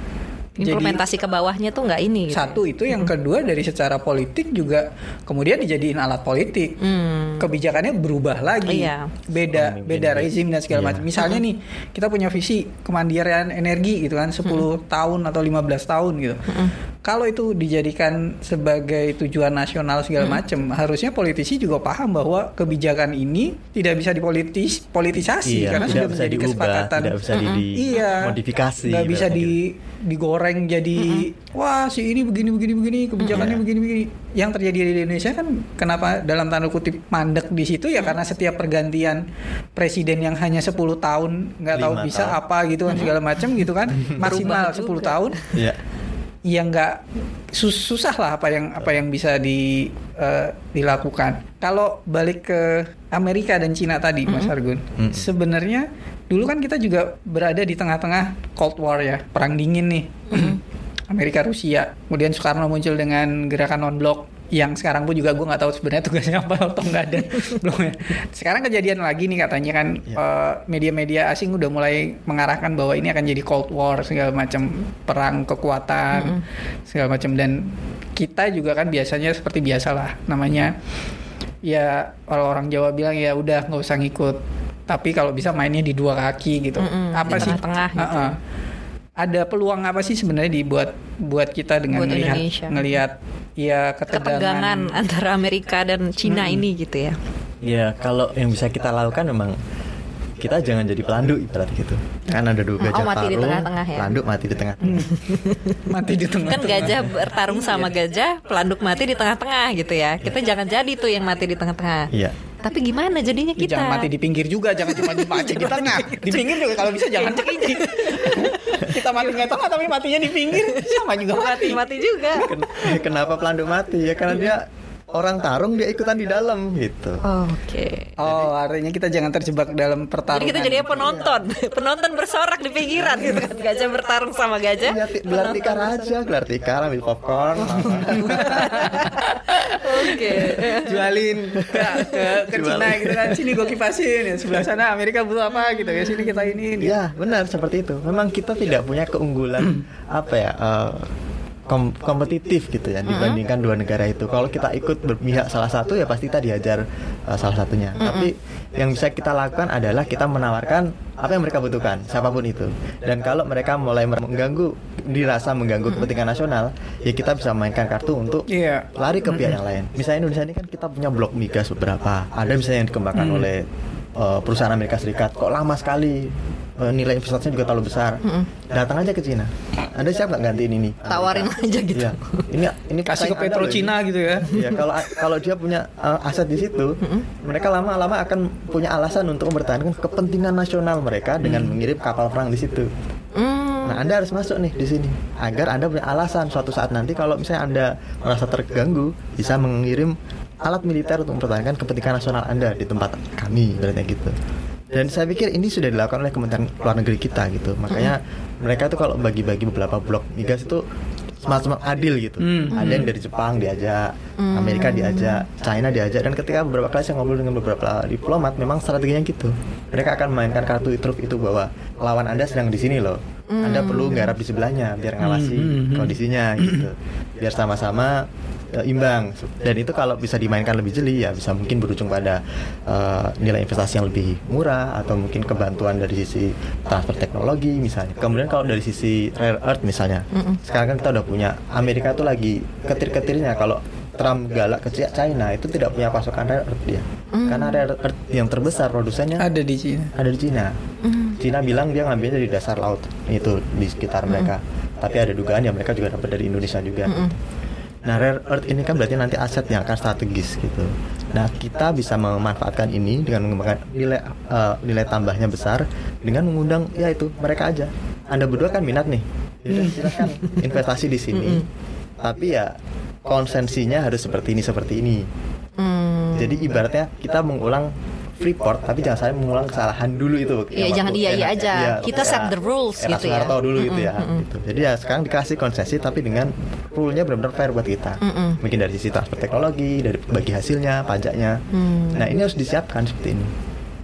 jadi Implementasi ke bawahnya tuh nggak ini. Gitu. satu itu yang kedua dari secara politik juga kemudian dijadiin alat politik. Hmm. kebijakannya berubah lagi. Iya. beda Pemimpin beda rezim dan segala Iya. macam. Misalnya nih kita punya visi kemandirian energi gitu kan 10 tahun atau 15 tahun gitu kalau itu dijadikan sebagai tujuan nasional segala macam harusnya politisi juga paham bahwa kebijakan ini tidak bisa dipolitis politisasi Iya, karena tidak sudah bisa menjadi diubah, kesepakatan tidak bisa di, di iya modifikasi. nggak bisa di gitu. digoreng jadi wah si ini begini begini begini kebijakannya Iya. begini begini yang terjadi di Indonesia kan kenapa dalam tanda kutip mandek di situ ya karena setiap pergantian presiden yang hanya 10 tahun nggak tahu bisa tahun. apa gitu kan segala macam gitu kan (laughs) maksimal 10 juga. tahun Iya. Ya nggak sus- susah lah apa yang apa yang bisa di eh, dilakukan. Kalau balik ke Amerika dan Cina tadi, Mas Argun, Mm-mm. sebenarnya dulu kan kita juga berada di tengah-tengah Cold War ya, perang dingin nih, Amerika Rusia. Kemudian Soekarno muncul dengan gerakan non blok yang sekarang pun juga gue nggak tahu sebenarnya tugasnya apa atau nggak ada (laughs) belum ya. Sekarang kejadian lagi nih katanya kan Iya. eh, media-media asing udah mulai mengarahkan bahwa ini akan jadi Cold War segala macam perang kekuatan segala macam dan kita juga kan biasanya seperti biasalah namanya ya kalau orang Jawa bilang ya udah nggak usah ngikut tapi kalau bisa mainnya di dua kaki gitu Mm-mm, apa di sih tengah-tengah gitu. Heeh. ada peluang apa sih sebenarnya dibuat buat kita dengan Buat melihat Indonesia. ngelihat ya ketegangan, Ketegangan antara Amerika dan Cina ini gitu ya. Ya kalau yang bisa kita lakukan memang kita jangan jadi pelandu ibarat gitu. Kan ada dua Oh, gajah mati di tarung, tengah-tengah ya? pelanduk mati di tengah. (laughs) mati di tengah Kan gajah bertarung sama gajah, pelanduk mati di tengah-tengah gitu ya. Kita jangan jadi tuh yang mati di tengah-tengah. Iya. Tapi gimana jadinya Ya, kita? Jangan mati di pinggir juga, jangan cuma di aja di tengah. Di pinggir juga kalau bisa jangan cek (laughs) Kita mati nggak tengah tapi matinya di pinggir sama juga mati. mati juga. Ken- Kenapa pelanduk mati ya karena dia orang tarung dia ikutan di dalam gitu. Oke. Oh, artinya kita jangan terjebak dalam Jadi pertarungan. kita jadinya penonton, (laughs) penonton bersorak di pinggiran gitu kan, gajah bertarung sama gajah. Ya, ti- gelar tikar aja, gelar tikar ambil popcorn. (laughs) Oke. jualin ke ke, ke. Cina gitu kan sini gue kipasin ya sebelah sana Amerika butuh apa gitu ya sini kita ini ini. Ya benar seperti itu. Memang kita tidak punya keunggulan (clears throat) apa ya eh, kom- kompetitif gitu ya dibandingkan dua negara itu. Kalau kita ikut berpihak salah satu ya pasti kita diajar eh, salah satunya. Tapi yang bisa kita lakukan adalah kita menawarkan apa yang mereka butuhkan, siapa pun itu. Dan kalau mereka mulai mengganggu, dirasa mengganggu kepentingan nasional, ya kita bisa mainkan kartu untuk Iya. lari ke pihak yang lain. Misalnya Indonesia ini kan kita punya blok migas beberapa. Ada misalnya yang dikembangkan oleh uh, perusahaan Amerika Serikat. Kok lama sekali uh, nilai investasinya juga terlalu besar. Datang aja ke Cina. Anda siap nggak gantiin ini? Tawarin aja gitu. Iya. Ini ini kasih ke Petro. Cina gitu ya Iya, kalau kalau dia punya uh, aset di situ, mereka lama-lama akan punya alasan untuk mempertahankan kepentingan nasional mereka dengan mengirim kapal perang di situ. Hmm. Nah, Anda harus masuk nih di sini agar Anda punya alasan suatu saat nanti kalau misalnya Anda merasa terganggu bisa mengirim alat militer untuk mempertahankan kepentingan nasional Anda di tempat kami berarti gitu. Dan saya pikir ini sudah dilakukan oleh Kementerian Luar Negeri kita gitu. Makanya mereka tuh kalau bagi-bagi beberapa blok migas itu semacam adil gitu. Hmm. Ada yang dari Jepang diajak, Amerika diajak, China diajak dan ketika beberapa kali saya ngobrol dengan beberapa diplomat memang strateginya gitu. Mereka akan mainkan kartu truf itu bahwa lawan Anda sedang di sini loh. Anda perlu garap di sebelahnya biar ngawasi Hmm, hmm, hmm. kondisinya gitu. Biar sama-sama eh, imbang. Dan itu kalau bisa dimainkan lebih jeli ya bisa mungkin berujung pada eh, nilai investasi yang lebih murah atau mungkin kebantuan dari sisi transfer teknologi misalnya. Kemudian kalau dari sisi rare earth misalnya. Sekarang kan kita udah punya Amerika tuh lagi ketir-ketirnya kalau Trump galak ke China itu tidak punya pasokan rare earth dia. Karena rare earth yang terbesar produsennya ada di Cina ada di Cina. Cina bilang dia ngambilnya dari dasar laut itu di sekitar mereka. Tapi ada dugaan ya mereka juga dapat dari Indonesia juga. Nah, rare earth ini kan berarti nanti aset yang akan strategis gitu. Nah, kita bisa memanfaatkan ini dengan mengembangkan nilai eh, nilai tambahnya besar dengan mengundang ya itu mereka aja. Anda berdua kan minat nih. Yaudah, silakan investasi di sini. Tapi ya konsensinya harus seperti ini seperti ini. Hmm. Jadi ibaratnya kita mengulang Freeport tapi jangan sampai mengulang kesalahan dulu itu. Iya, Yang jangan iya iya aja. iya, Kita set the rules era gitu ya. Dulu gitu ya. Gitu. Jadi ya sekarang dikasih konsesi tapi dengan rule-nya benar-benar fair buat kita. Mungkin dari sisi transfer teknologi, dari bagi hasilnya, pajaknya. Hmm. Nah, ini harus disiapkan seperti ini.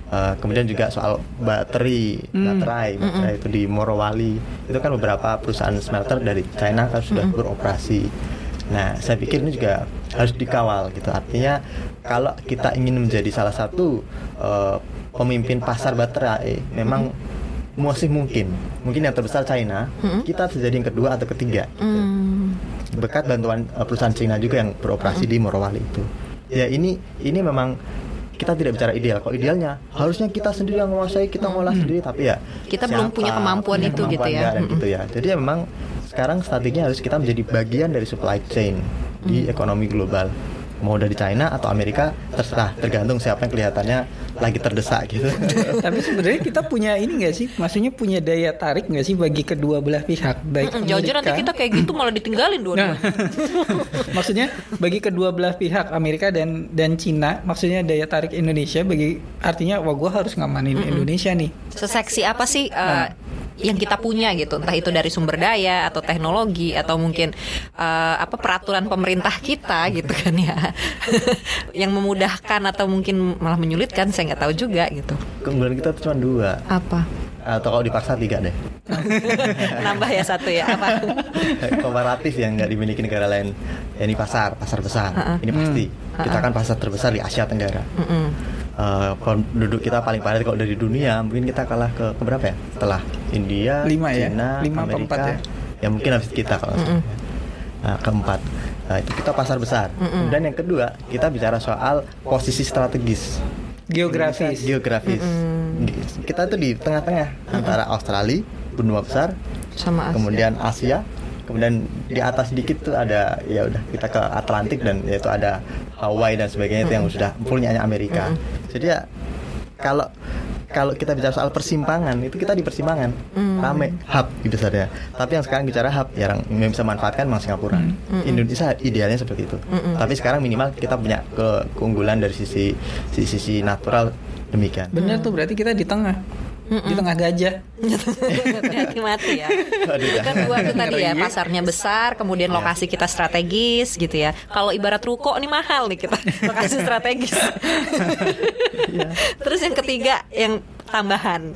Eh, kemudian juga soal baterai, baterai, baterai itu di Morowali itu kan beberapa perusahaan smelter dari China kan sudah beroperasi. Nah, saya pikir ini juga harus dikawal gitu. Artinya kalau kita ingin menjadi salah satu eh, pemimpin pasar baterai, memang masih mungkin, mungkin yang terbesar China, kita bisa jadi yang kedua atau ketiga. Gitu Hmm. berkat bantuan uh, perusahaan Cina juga yang beroperasi di Morowali itu. Ya ini ini memang kita tidak bicara ideal. Kalau idealnya harusnya kita sendiri yang menguasai, kita ngolah sendiri, tapi ya Kita belum punya kemampuan punya itu gitu kemampuan ya. nggak dan Mm-mm. gitu ya. Jadi ya memang sekarang strateginya harus kita menjadi bagian dari supply chain di Mm. ekonomi global. Mau dari China atau Amerika terserah, tergantung siapa yang kelihatannya lagi terdesak gitu. (laughs) tapi sebenarnya kita punya ini nggak sih maksudnya punya daya tarik nggak sih bagi kedua belah pihak baik Mm-mm, Jauh-jauh nanti Amerika- kita kayak gitu malah ditinggalin dua Nah, (laughs) maksudnya bagi kedua belah pihak Amerika dan dan Cina, maksudnya daya tarik Indonesia bagi artinya wah gue harus ngamanin Indonesia nih. Seseksi apa sih eh, yang kita punya gitu. Entah itu dari sumber daya atau teknologi atau mungkin eh, apa peraturan pemerintah kita gitu kan ya. (laughs) Yang memudahkan atau mungkin malah menyulitkan saya nggak tahu juga gitu. Keunggulan kita tuh cuma dua. Apa? Atau kalau dipaksa tiga deh. (laughs) nambah ya satu ya apa? (laughs) Komparatif yang nggak dimiliki negara lain. Ya ini pasar pasar besar. Ini pasti. Kita kan pasar terbesar di Asia Tenggara. Mm-mm. Eh, penduduk kita paling padat kalau dari dunia mungkin kita kalah ke keberapa ya setelah India Lima ya? China Lima Amerika empat ya? ya mungkin habis kita kalau nggak salah. Nah, keempat Nah, itu kita pasar besar dan yang kedua kita bicara soal posisi strategis Geografis. geografis kita tuh di tengah-tengah antara Australia benua besar sama Asia. kemudian Asia kemudian di atas sedikit tuh ada ya udah kita ke Atlantik dan yaitu ada Hawaii dan sebagainya itu yang sudah punyanya Amerika. Jadi ya kalau kalau kita bicara soal persimpangan itu kita di persimpangan rame hub gitu saja. Tapi yang sekarang bicara hub ya yang bisa manfaatkan memang Singapura. Indonesia idealnya seperti itu. Tapi sekarang minimal kita punya ke keunggulan dari sisi sisi, sisi natural demikian. Bener tuh berarti kita di tengah. Di tengah gajah. Hati-hati ya. Aduh, Itu kan dua tuh tadi ya pasarnya besar, kemudian Iya. lokasi kita strategis gitu ya. Kalau ibarat ruko nih mahal nih kita (laughs) lokasi strategis. Iya. Terus yang ketiga yang tambahan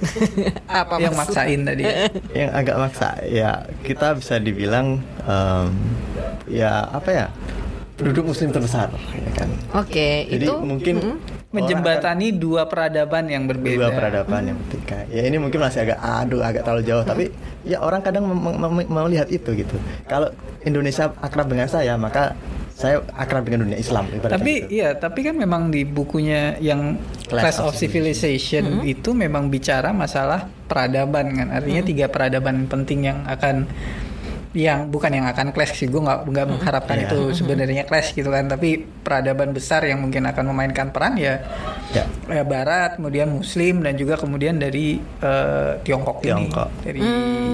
apa yang Mas? maksain tadi. yang agak maksa ya kita bisa dibilang em, ya apa ya penduduk muslim terbesar ya kan Oke, jadi itu mungkin mm-mm. orang Menjembatani dua peradaban yang akan- berbeda. dua peradaban yang ketika ya ini mungkin masih agak aduh agak terlalu jauh tapi ya orang kadang mem- melihat itu gitu kalau Indonesia akrab dengan saya maka saya akrab dengan dunia Islam Tapi gitu. iya, tapi kan memang di bukunya yang Clash Clash of of Civilization itu memang bicara masalah peradaban kan. Artinya tiga peradaban penting yang akan yang bukan yang akan clash sih gue nggak nggak mengharapkan Iya. itu sebenarnya clash gitu kan. Tapi peradaban besar yang mungkin akan memainkan peran ya ya. ya Barat kemudian Muslim dan juga kemudian dari eh, Tiongkok, Tiongkok. ini dari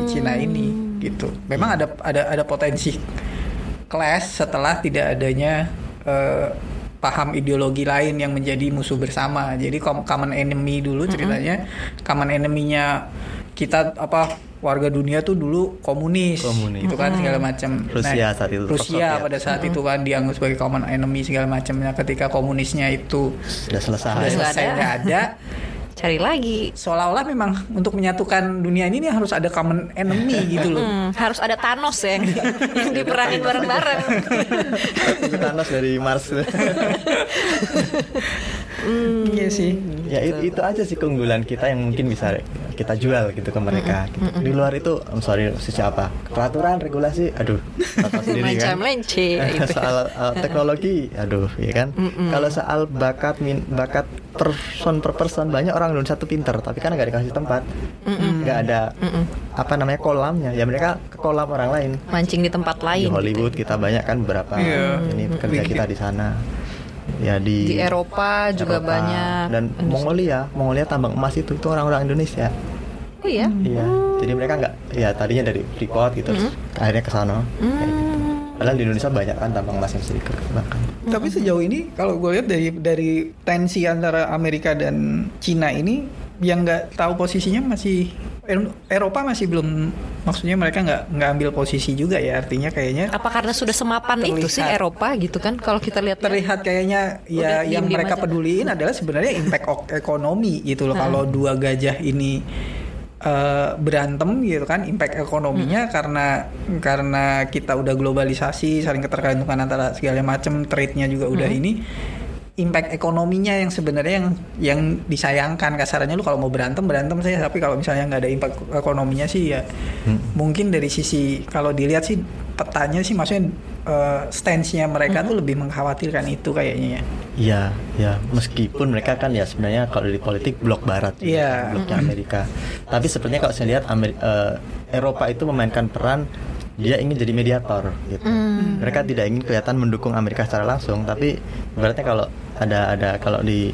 Cina ini gitu. Memang ada ada ada potensi clash setelah tidak adanya eh, paham ideologi lain yang menjadi musuh bersama. Jadi com- common enemy dulu ceritanya. Common enemy-nya kita apa warga dunia tuh dulu komunis, Komunis. gitu kan segala macam Rusia saat itu, Rusia Soviet. pada saat itu kan dianggap sebagai common enemy segala macamnya ketika komunisnya itu sudah selesai udah Nggak selesai ada. nggak ada cari lagi. seolah-olah memang untuk menyatukan dunia ini nih harus ada common enemy (laughs) gitu loh Hmm, harus ada Thanos ya yang, yang diperangin bareng-bareng. Thanos dari Mars (laughs) iya sih. Ya itu, itu aja sih keunggulan kita yang mungkin bisa kita jual gitu ke mereka. Gitu. di luar itu I'm sorry sisi apa? Peraturan regulasi aduh (laughs) apa sendiri kan. Macam lence (laughs) itu. soal uh, (laughs) teknologi aduh ya kan? Kalau soal bakat min, bakat person per person banyak orang Indonesia tuh pinter tapi kan nggak dikasih tempat. Nggak ada apa namanya kolamnya. Ya mereka ke kolam orang lain. Mancing di tempat lain. di Hollywood kita banyak kan beberapa Iya. ini pekerja kita di sana ya di Di Eropa juga Eropa. banyak. dan Mongolia Mongolia tambang emas itu itu orang-orang Indonesia Oh iya. iya jadi mereka nggak ya tadinya dari Freeport gitu terus akhirnya ke sana gitu. padahal di Indonesia banyak kan tambang emas yang bisa dikembangkan tapi sejauh ini kalau gue lihat dari dari tensi antara Amerika dan Cina ini yang nggak tahu posisinya masih Eropa masih belum maksudnya mereka nggak nggak ambil posisi juga ya artinya kayaknya Apa karena sudah semapan itu sih Terlihat. Eropa gitu kan kalau kita lihat terlihat kayaknya ya yang mereka aja. peduliin adalah sebenarnya impact ekonomi gitu loh. Kalau dua gajah ini eh, berantem gitu kan impact ekonominya karena karena kita udah globalisasi saling ketergantungan antara segala macam trade-nya juga udah ini impact ekonominya yang sebenarnya yang yang disayangkan kasarannya lu kalau mau berantem berantem saya tapi kalau misalnya nggak ada impact ekonominya sih ya mungkin dari sisi kalau dilihat sih petanya sih maksudnya eh, stance-nya mereka tuh lebih mengkhawatirkan itu kayaknya ya. Iya, ya meskipun mereka kan ya sebenarnya kalau di politik blok barat, gitu, Iya. bloknya Amerika. Tapi sepertinya kalau saya lihat Amer- eh, Eropa itu memainkan peran dia ingin jadi mediator gitu. Mereka tidak ingin kelihatan mendukung Amerika secara langsung, tapi berarti kalau ada ada kalau di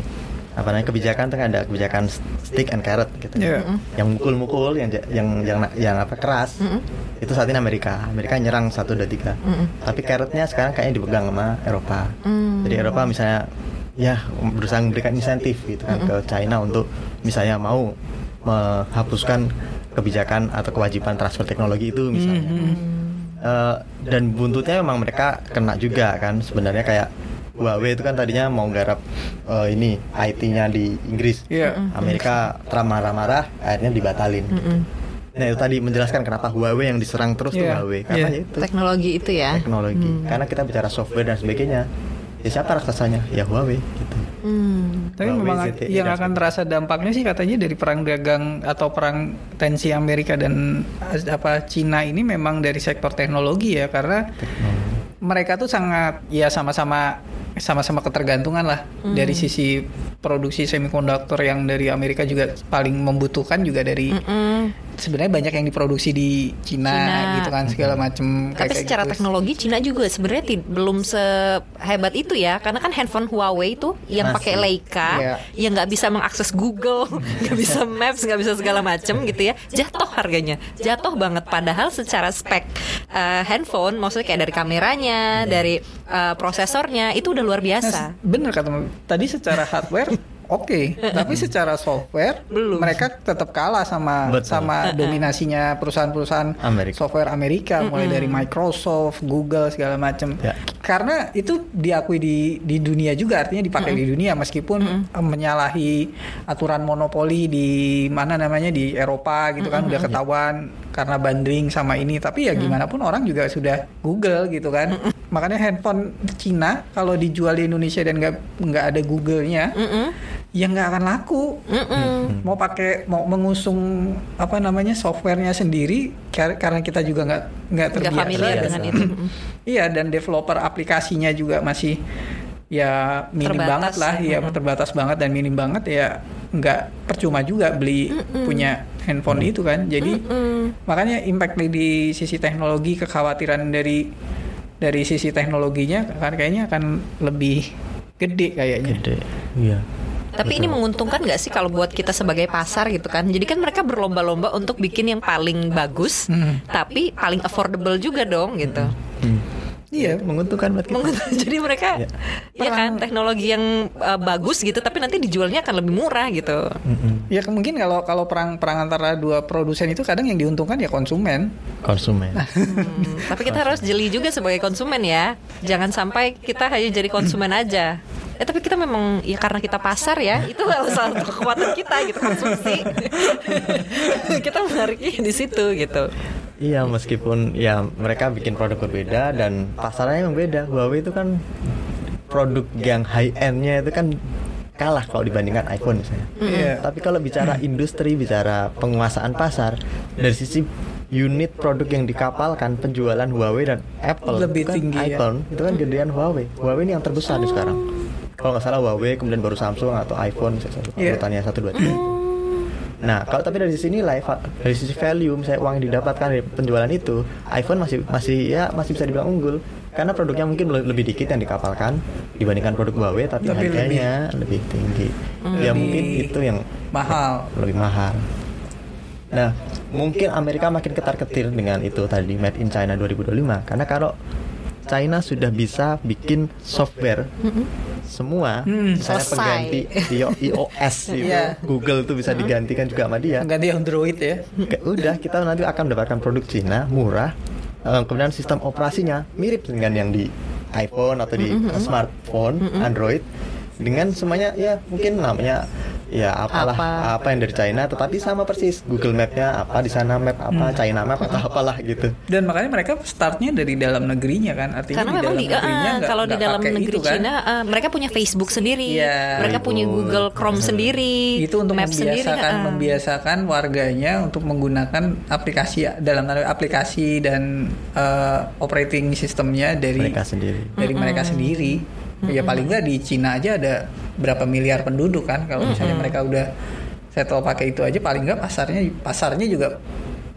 apa namanya kebijakan tuh kan ada kebijakan stick and carrot gitu. Iya. Yang mukul-mukul, yang yang yang yang apa keras. Itu saat ini Amerika. Amerika nyerang satu dua tiga. Tapi carrotnya sekarang kayaknya dipegang sama Eropa. Jadi Eropa misalnya ya berusaha memberikan insentif gitu kan ke China untuk misalnya mau menghapuskan kebijakan atau kewajiban transfer teknologi itu misalnya. Eh, dan buntutnya memang mereka kena juga kan sebenarnya kayak Huawei itu kan tadinya mau garap eh, ini IT-nya di Inggris. Iya. Amerika Trump marah-marah akhirnya dibatalin. Nah itu tadi menjelaskan kenapa Huawei yang diserang terus tuh Iya, Huawei karena iya. itu teknologi itu ya. teknologi. Karena kita bicara software dan sebagainya. Ya siapa raksasanya? Ya Huawei gitu. Hmm. Tapi Huawei, memang ZTE yang akan terasa dampaknya sih katanya dari perang dagang atau perang tensi Amerika dan apa Cina ini memang dari sektor teknologi ya karena mereka tuh sangat ya sama-sama sama-sama ketergantungan lah dari sisi produksi semikonduktor yang dari Amerika juga paling membutuhkan juga dari Mm-mm. sebenarnya banyak yang diproduksi di Cina, Cina. gitu kan segala macam. Tapi secara teknologi Cina juga sebenarnya belum sehebat itu ya, karena kan handphone Huawei itu yang Masih. pakai Leica, Iya. yang nggak bisa mengakses Google, (laughs) nggak bisa Maps, nggak bisa segala macam gitu ya, jatuh harganya, jatuh banget. Padahal secara spek eh, handphone, maksudnya kayak dari kameranya, dari eh, prosesornya itu udah luar biasa. Bener kata tadi secara hardware oke, tapi secara software Belum. mereka tetap kalah sama Betul. sama (laughs) dominasinya perusahaan-perusahaan Amerika. software Amerika mulai dari Microsoft, Google segala macam. Ya. Karena itu diakui di di dunia juga artinya dipakai di dunia meskipun eh, menyalahi aturan monopoli di mana namanya di Eropa gitu kan udah ketahuan karena banding sama ini tapi ya gimana pun orang juga sudah Google gitu kan. Makanya handphone Cina kalau dijual di Indonesia dan nggak nggak ada Google-nya Mm-mm. Ya nggak akan laku. Mm-mm. Mau pakai mau mengusung apa namanya softwarenya sendiri kar- karena kita juga nggak nggak terbiasa familiar dan- dengan itu. Mm-mm. Iya dan developer aplikasinya juga masih ya minim Terbatas. banget lah, ya Mm-mm. terbatas banget dan minim banget ya nggak percuma juga beli punya handphone itu kan. Jadi Mm-mm. makanya impact di, di sisi teknologi kekhawatiran dari dari sisi teknologinya kan kayaknya akan lebih gede kayaknya. Gede. Iya. Tapi ini menguntungkan nggak sih kalau buat kita sebagai pasar gitu kan? Jadi kan mereka berlomba-lomba untuk bikin yang paling bagus, Hmm. tapi paling affordable juga dong gitu. Hmm. Iya, Menguntungkan buat kita. Menguntungkan. (laughs) Jadi mereka, Ya. ya kan teknologi yang uh, bagus gitu, tapi nanti dijualnya akan lebih murah gitu. Mm-mm. Ya mungkin kalau kalau perang perang antara dua produsen itu kadang yang diuntungkan ya konsumen. Konsumen. Hmm, tapi kita harus jeli juga sebagai konsumen ya. Jangan sampai kita hanya jadi konsumen aja. Eh tapi kita memang ya karena kita pasar ya, itu salah satu kekuatan kita gitu konsumsi. (laughs) kita menariknya di situ gitu. Iya meskipun ya mereka bikin produk berbeda dan pasarnya yang beda. Huawei itu kan produk yang high endnya itu kan kalah kalau dibandingkan iPhone misalnya. Iya. Tapi kalau bicara industri, bicara penguasaan pasar dari sisi unit produk yang dikapalkan penjualan Huawei dan Apple Lebih kan tinggi, ya. iPhone itu kan gedean Huawei. Huawei ini yang terbesar nih sekarang. Kalau nggak salah Huawei kemudian baru Samsung atau iPhone Iya. urutannya satu dua tiga. Nah, kalau tapi dari sisi nilai, dari sisi value, misalnya uang yang didapatkan dari penjualan itu, iPhone masih masih ya masih bisa dibilang unggul karena produknya mungkin le- lebih dikit yang dikapalkan dibandingkan produk Huawei, tapi, Tapi harganya lebih, tinggi. Ya Lebih mungkin itu yang Mahal. lebih mahal. Nah, mungkin Amerika makin ketar-ketir dengan itu tadi Made in China 2025 karena kalau China sudah bisa bikin software semua Hmm, misalnya selesai. pengganti io- iOS (laughs) itu Iya. Google tuh bisa digantikan juga sama dia. Ganti Android ya. Udah kita nanti akan mendapatkan produk Cina murah eh, kemudian sistem operasinya mirip dengan yang di iPhone atau di smartphone Android. Dengan semuanya ya mungkin namanya ya apalah Apa. apa, yang dari China tetapi sama persis Google Map-nya apa di sana map apa China Map atau apalah gitu Dan makanya mereka startnya dari dalam negerinya kan. Artinya Karena di memang dalam di, negerinya ah, nggak- kalau di nggak dalam negeri itu kan. Cina eh, mereka punya Facebook sendiri, Iya. mereka punya Weibo. Google Chrome sendiri, itu untuk sendiri, membiasakan ah. membiasakan warganya untuk menggunakan aplikasi dalam aplikasi dan eh, operating sistemnya dari mereka sendiri dari mereka sendiri. Ya paling nggak di Cina aja ada berapa miliar penduduk kan. Kalau misalnya mereka udah settle pakai itu aja paling nggak pasarnya pasarnya juga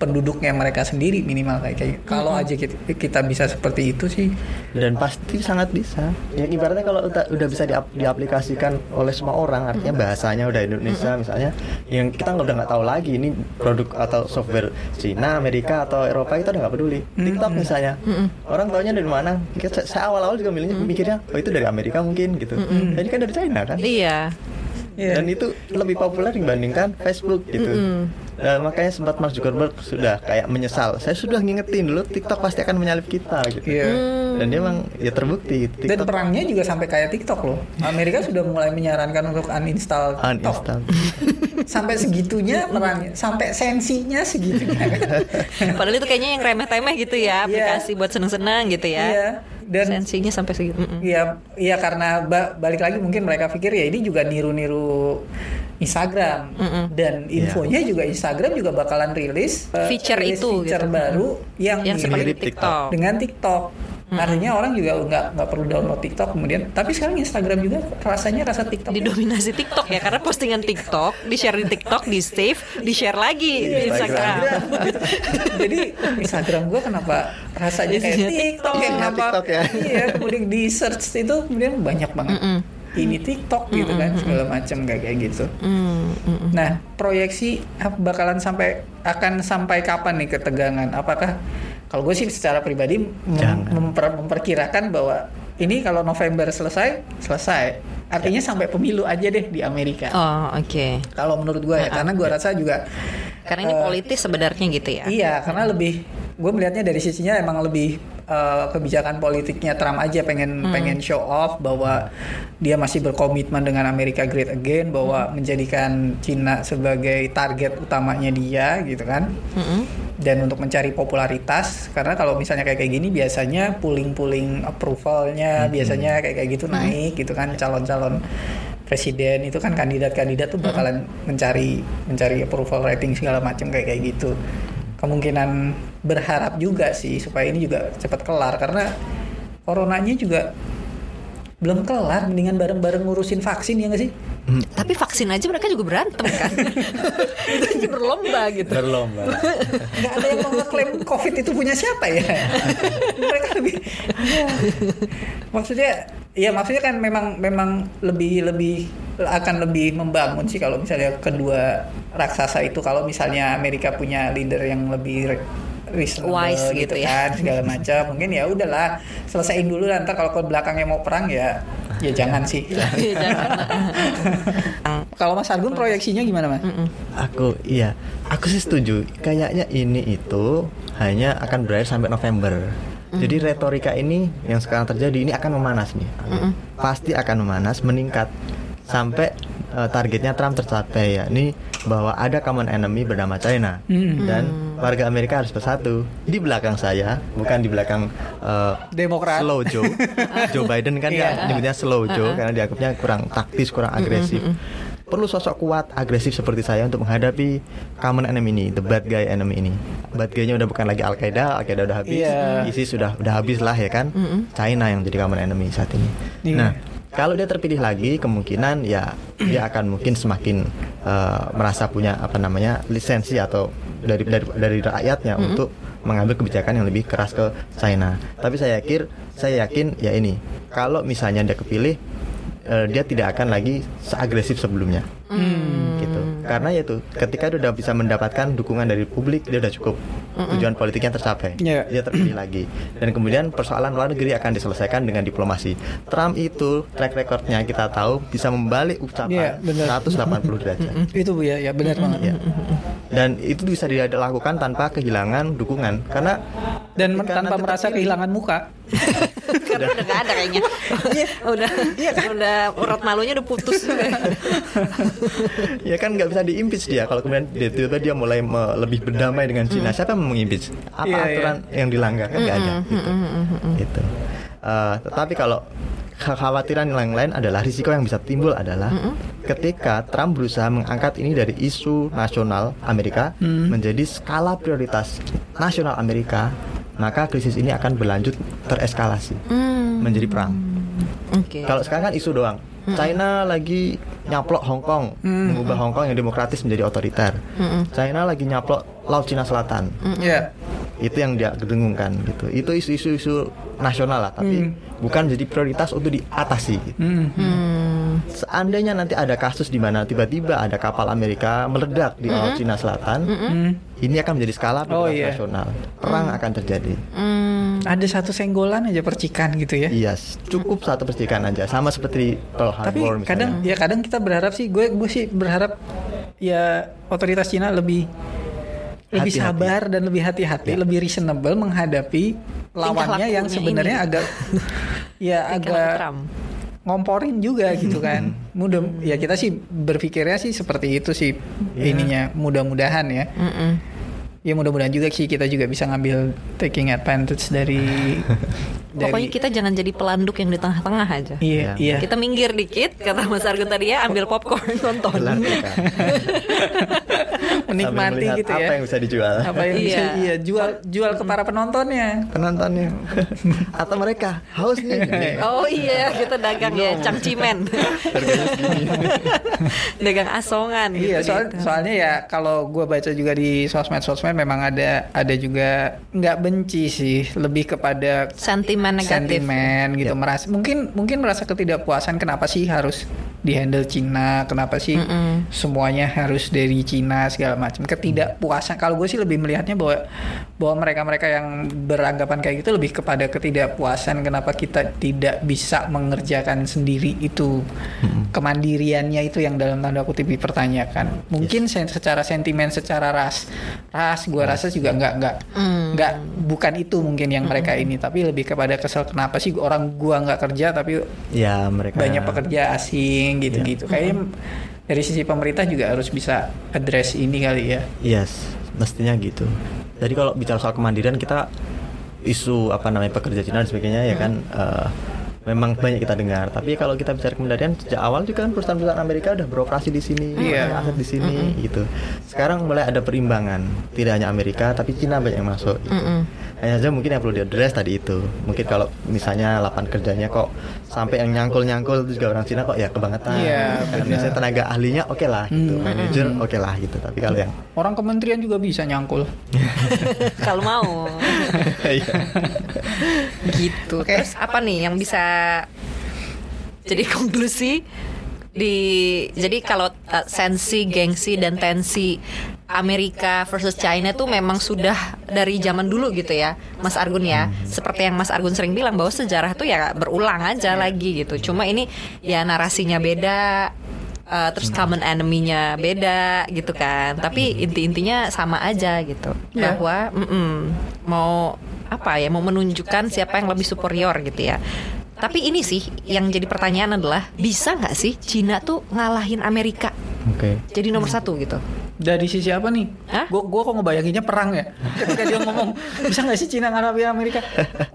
penduduknya mereka sendiri minimal kayak kayak kalau aja kita, kita bisa seperti itu sih. Dan pasti sangat bisa. Ya ibaratnya kalau udah, udah bisa diap- diaplikasikan oleh semua orang artinya bahasanya udah Indonesia misalnya yang kita nggak udah nggak tahu lagi ini produk atau software Cina Amerika atau Eropa kita udah nggak peduli. TikTok misalnya orang taunya dari mana? Kita- saya awal-awal juga milihnya mikirnya oh itu dari Amerika mungkin gitu. Jadi kan dari China kan? Iya. Iya. dan itu lebih populer dibandingkan Facebook gitu. Dan makanya sempat Mark Zuckerberg sudah kayak menyesal. Saya sudah ngingetin dulu TikTok pasti akan menyalip kita gitu. Iya. Dan dia emang ya terbukti Dan TikTok perangnya juga sampai kayak TikTok loh. Amerika sudah mulai menyarankan untuk uninstall TikTok. uninstall. (laughs) Sampai segitunya perangnya, sampai sensinya segitunya. Padahal itu kayaknya yang remeh-temeh gitu ya, aplikasi buat seneng-seneng gitu ya. Iya. Dan Sensinya sampai segitu. Iya, iya karena ba- balik lagi mungkin mereka pikir ya ini juga niru-niru Instagram dan infonya juga Instagram juga bakalan rilis eh, Feature rilis itu feature gitu. baru yang, Yang Mirip TikTok. dengan TikTok. Artinya orang juga nggak nggak perlu download TikTok kemudian. Tapi sekarang Instagram juga rasanya rasa TikTok. Didominasi TikTok ya karena postingan TikTok, di-share di TikTok, di-save, di-share lagi di Instagram. (laughs) Jadi Instagram gue kenapa rasanya kayak Isinya TikTok, TikTok. kayak kenapa? TikTok ya. Iya, kemudian di search itu kemudian banyak banget. Ini TikTok gitu kan segala macam kayak kayak gitu. Mm, mm, mm. Nah, proyeksi bakalan sampai akan sampai kapan nih ketegangan? Apakah kalau gue sih secara pribadi mem- memper- memperkirakan bahwa ini kalau November selesai, selesai. Artinya sampai pemilu aja deh di Amerika. Oh, oke. Kalau menurut gue ya, karena gue rasa juga Karena ini Eh, politis sebenarnya gitu ya. Iya, karena lebih gue melihatnya dari sisinya emang lebih eh, kebijakan politiknya Trump aja pengen pengen show off bahwa dia masih berkomitmen dengan Amerika Great Again bahwa menjadikan Cina sebagai target utamanya dia gitu kan. Mm-mm. Dan untuk mencari popularitas karena kalau misalnya kayak kayak gini biasanya pooling-pooling approvalnya biasanya kayak kayak gitu naik gitu kan. Calon-calon presiden itu kan kandidat-kandidat tuh bakalan mencari mencari approval rating segala macam kayak kayak gitu kemungkinan berharap juga sih supaya ini juga cepat kelar karena coronanya juga belum kelar mendingan bareng-bareng ngurusin vaksin ya nggak sih Tapi vaksin aja mereka juga berantem kan. (laughs) itu aja berlomba gitu. berlomba (laughs) nggak ada yang mau ngeklaim covid itu punya siapa ya (laughs) mereka lebih ya. maksudnya ya maksudnya kan memang memang lebih lebih akan lebih membangun sih kalau misalnya kedua raksasa itu kalau misalnya Amerika punya leader yang lebih re- reasonable Wise gitu, gitu ya. kan segala macam mungkin ya udahlah selesaiin dulu lah, ntar kalau ke belakangnya mau perang ya ya jangan sih (laughs) (laughs) kalau Mas Argun proyeksinya gimana Mas? Aku iya, aku sih setuju. Kayaknya ini itu hanya akan berakhir sampai November. Jadi retorika ini yang sekarang terjadi ini akan memanas nih. Pasti akan memanas, meningkat sampai eh, targetnya Trump tercapai ya. Ini bahwa ada common enemy bernama China Mm. dan warga Amerika harus bersatu. Di belakang saya, bukan di belakang eh, Demokrat. Slow Joe. (laughs) Joe Biden kan dia nyebutnya slow Joe karena dianggapnya kurang taktis, kurang agresif. Perlu sosok kuat, agresif seperti saya untuk menghadapi common enemy ini, the bad guy enemy ini. Bad guy-nya udah bukan lagi Al Qaeda, Al Qaeda udah habis, Iya. ISIS sudah udah habis lah ya kan. China yang jadi common enemy saat ini. Iya. Nah, kalau dia terpilih lagi, kemungkinan ya dia akan mungkin semakin eh, merasa punya apa namanya lisensi atau dari dari dari rakyatnya untuk mengambil kebijakan yang lebih keras ke China. Tapi saya yakin, saya yakin ya ini, kalau misalnya dia kepilih, eh, dia tidak akan lagi seagresif sebelumnya. Gitu. Karena ya itu, ketika dia udah bisa mendapatkan dukungan dari publik, dia udah cukup tujuan politiknya tercapai. Iya. Dia terpilih lagi. Dan kemudian persoalan luar negeri akan diselesaikan dengan diplomasi. Trump itu track recordnya kita tahu bisa membalik Iya, ucapan benar. 180 derajat. itu bu ya ya benar banget Ya. Dan itu bisa dilakukan tanpa kehilangan dukungan karena dan tanpa merasa kehilangan muka (laughs) Karena udah gak ada kayaknya. (laughs) udah, udah urat malunya udah putus. (laughs) ya kan nggak bisa diimpeach dia. Kalau kemudian dia tiba-tiba dia mulai me- lebih berdamai dengan Cina siapa yang mengimpeach apa Iya, iya. aturan yang dilanggar? Kan nggak ada gitu, Gitu. Eh, tetapi kalau kekhawatiran yang lain adalah risiko yang bisa timbul adalah ketika Trump berusaha mengangkat ini dari isu nasional Amerika menjadi skala prioritas nasional Amerika maka krisis ini akan berlanjut tereskalasi Hmm, menjadi perang Oke. kalau sekarang kan isu doang. China lagi nyaplok Hong Kong, mengubah Hong Kong yang demokratis menjadi otoriter. China lagi nyaplok Laut Cina Selatan. ya Itu yang dia dengungkan gitu. Itu isu-isu isu nasional lah, tapi bukan jadi prioritas untuk diatasi. gitu. Hmm. Hmm. Seandainya nanti ada kasus di mana tiba-tiba ada kapal Amerika meledak di Laut Cina Selatan, ini akan menjadi skala Oh, iya. nasional. Perang akan terjadi. Hmm. ada satu senggolan aja percikan gitu ya Iya, cukup satu percikan aja, sama seperti Pearl tapi Harbor misalnya. kadang ya kadang kita berharap sih gue gue sih berharap ya otoritas Cina lebih lebih Hati-hati. sabar dan lebih hati-hati Ya. lebih reasonable menghadapi lawannya yang sebenarnya ini. agak (laughs) ya agak Trump. Ngomporin juga gitu kan (laughs) mudah ya kita sih berpikirnya sih seperti itu sih Ya. ininya mudah-mudahan ya Mm-mm. ya mudah-mudahan juga sih kita juga bisa ngambil taking advantage dari (laughs) Pokoknya kita jangan jadi pelanduk yang di tengah-tengah aja. iya iya Kita minggir dikit, kata Mas Argun tadi ya, ambil popcorn nonton. (laughs) Menikmati gitu apa ya. yang bisa dijual. Apa yang bisa Iya. iya jual jual ke para penontonnya. penontonnya (laughs) atau mereka haus nih (laughs) Oh iya, kita dagang ya cangcimen. (laughs) dagang asongan Iya, gitu. soal, soalnya ya kalau gue baca juga di sosmed-sosmed memang ada ada juga nggak benci sih, lebih kepada sentimen negatif. sentimen gitu merasa mungkin mungkin merasa ketidakpuasan kenapa sih harus dihandle Cina, kenapa sih Mm-mm. semuanya harus dari Cina segala macam. Ketidakpuasan kalau gue sih lebih melihatnya bahwa bahwa mereka-mereka yang beranggapan kayak gitu lebih kepada ketidakpuasan kenapa kita tidak bisa mengerjakan sendiri itu. Kemandiriannya itu yang dalam tanda kutip dipertanyakan. Mungkin sen- secara sentimen, secara ras, ras gue rasa juga nggak nggak Mm. nggak bukan itu mungkin yang mereka ini, tapi lebih kepada kesel kenapa sih orang gua nggak kerja tapi ya mereka banyak pekerja asing gitu-gitu. Kayaknya dari sisi pemerintah juga harus bisa address ini kali ya. yes mestinya gitu jadi kalau bicara soal kemandirian kita isu apa namanya pekerja Cina dan sebagainya ya kan eh, memang banyak kita dengar tapi kalau kita bicara kemandirian sejak awal juga kan perusahaan-perusahaan Amerika udah beroperasi di sini punya aset di sini gitu sekarang mulai ada perimbangan tidak hanya Amerika tapi Cina banyak yang masuk gitu. Mm-mm. hanya saja mungkin yang perlu diadres tadi itu mungkin kalau misalnya lapangan kerjanya kok sampai yang nyangkul-nyangkul itu juga orang Cina kok ya kebangetan Iya, Karena biasanya tenaga ahlinya oke lah gitu Hmm. manajer oke lah gitu tapi kalau yang Orang kementerian juga bisa nyangkul. (laughs) Kalau mau. (laughs) Iya. gitu. Terus apa nih yang bisa jadi konklusi di jadi kalau uh, sensi, gengsi dan tensi Amerika versus China tuh memang sudah dari zaman dulu gitu ya, Mas Argun ya. Seperti yang Mas Argun sering bilang bahwa sejarah tuh ya berulang aja lagi gitu. Cuma ini ya narasinya beda, uh, terus common enemy-nya beda gitu kan. Tapi inti-intinya sama aja gitu. Ya. Bahwa mm-mm, mau apa ya, mau menunjukkan siapa yang lebih superior gitu ya. Tapi ini sih yang jadi pertanyaan adalah bisa nggak sih Cina tuh ngalahin Amerika Oke. jadi nomor satu gitu? Dari sisi apa nih? Hah? Gue gua kok ngebayanginnya perang ya. (laughs) Ketika dia ngomong bisa nggak sih Cina ngalahin Amerika?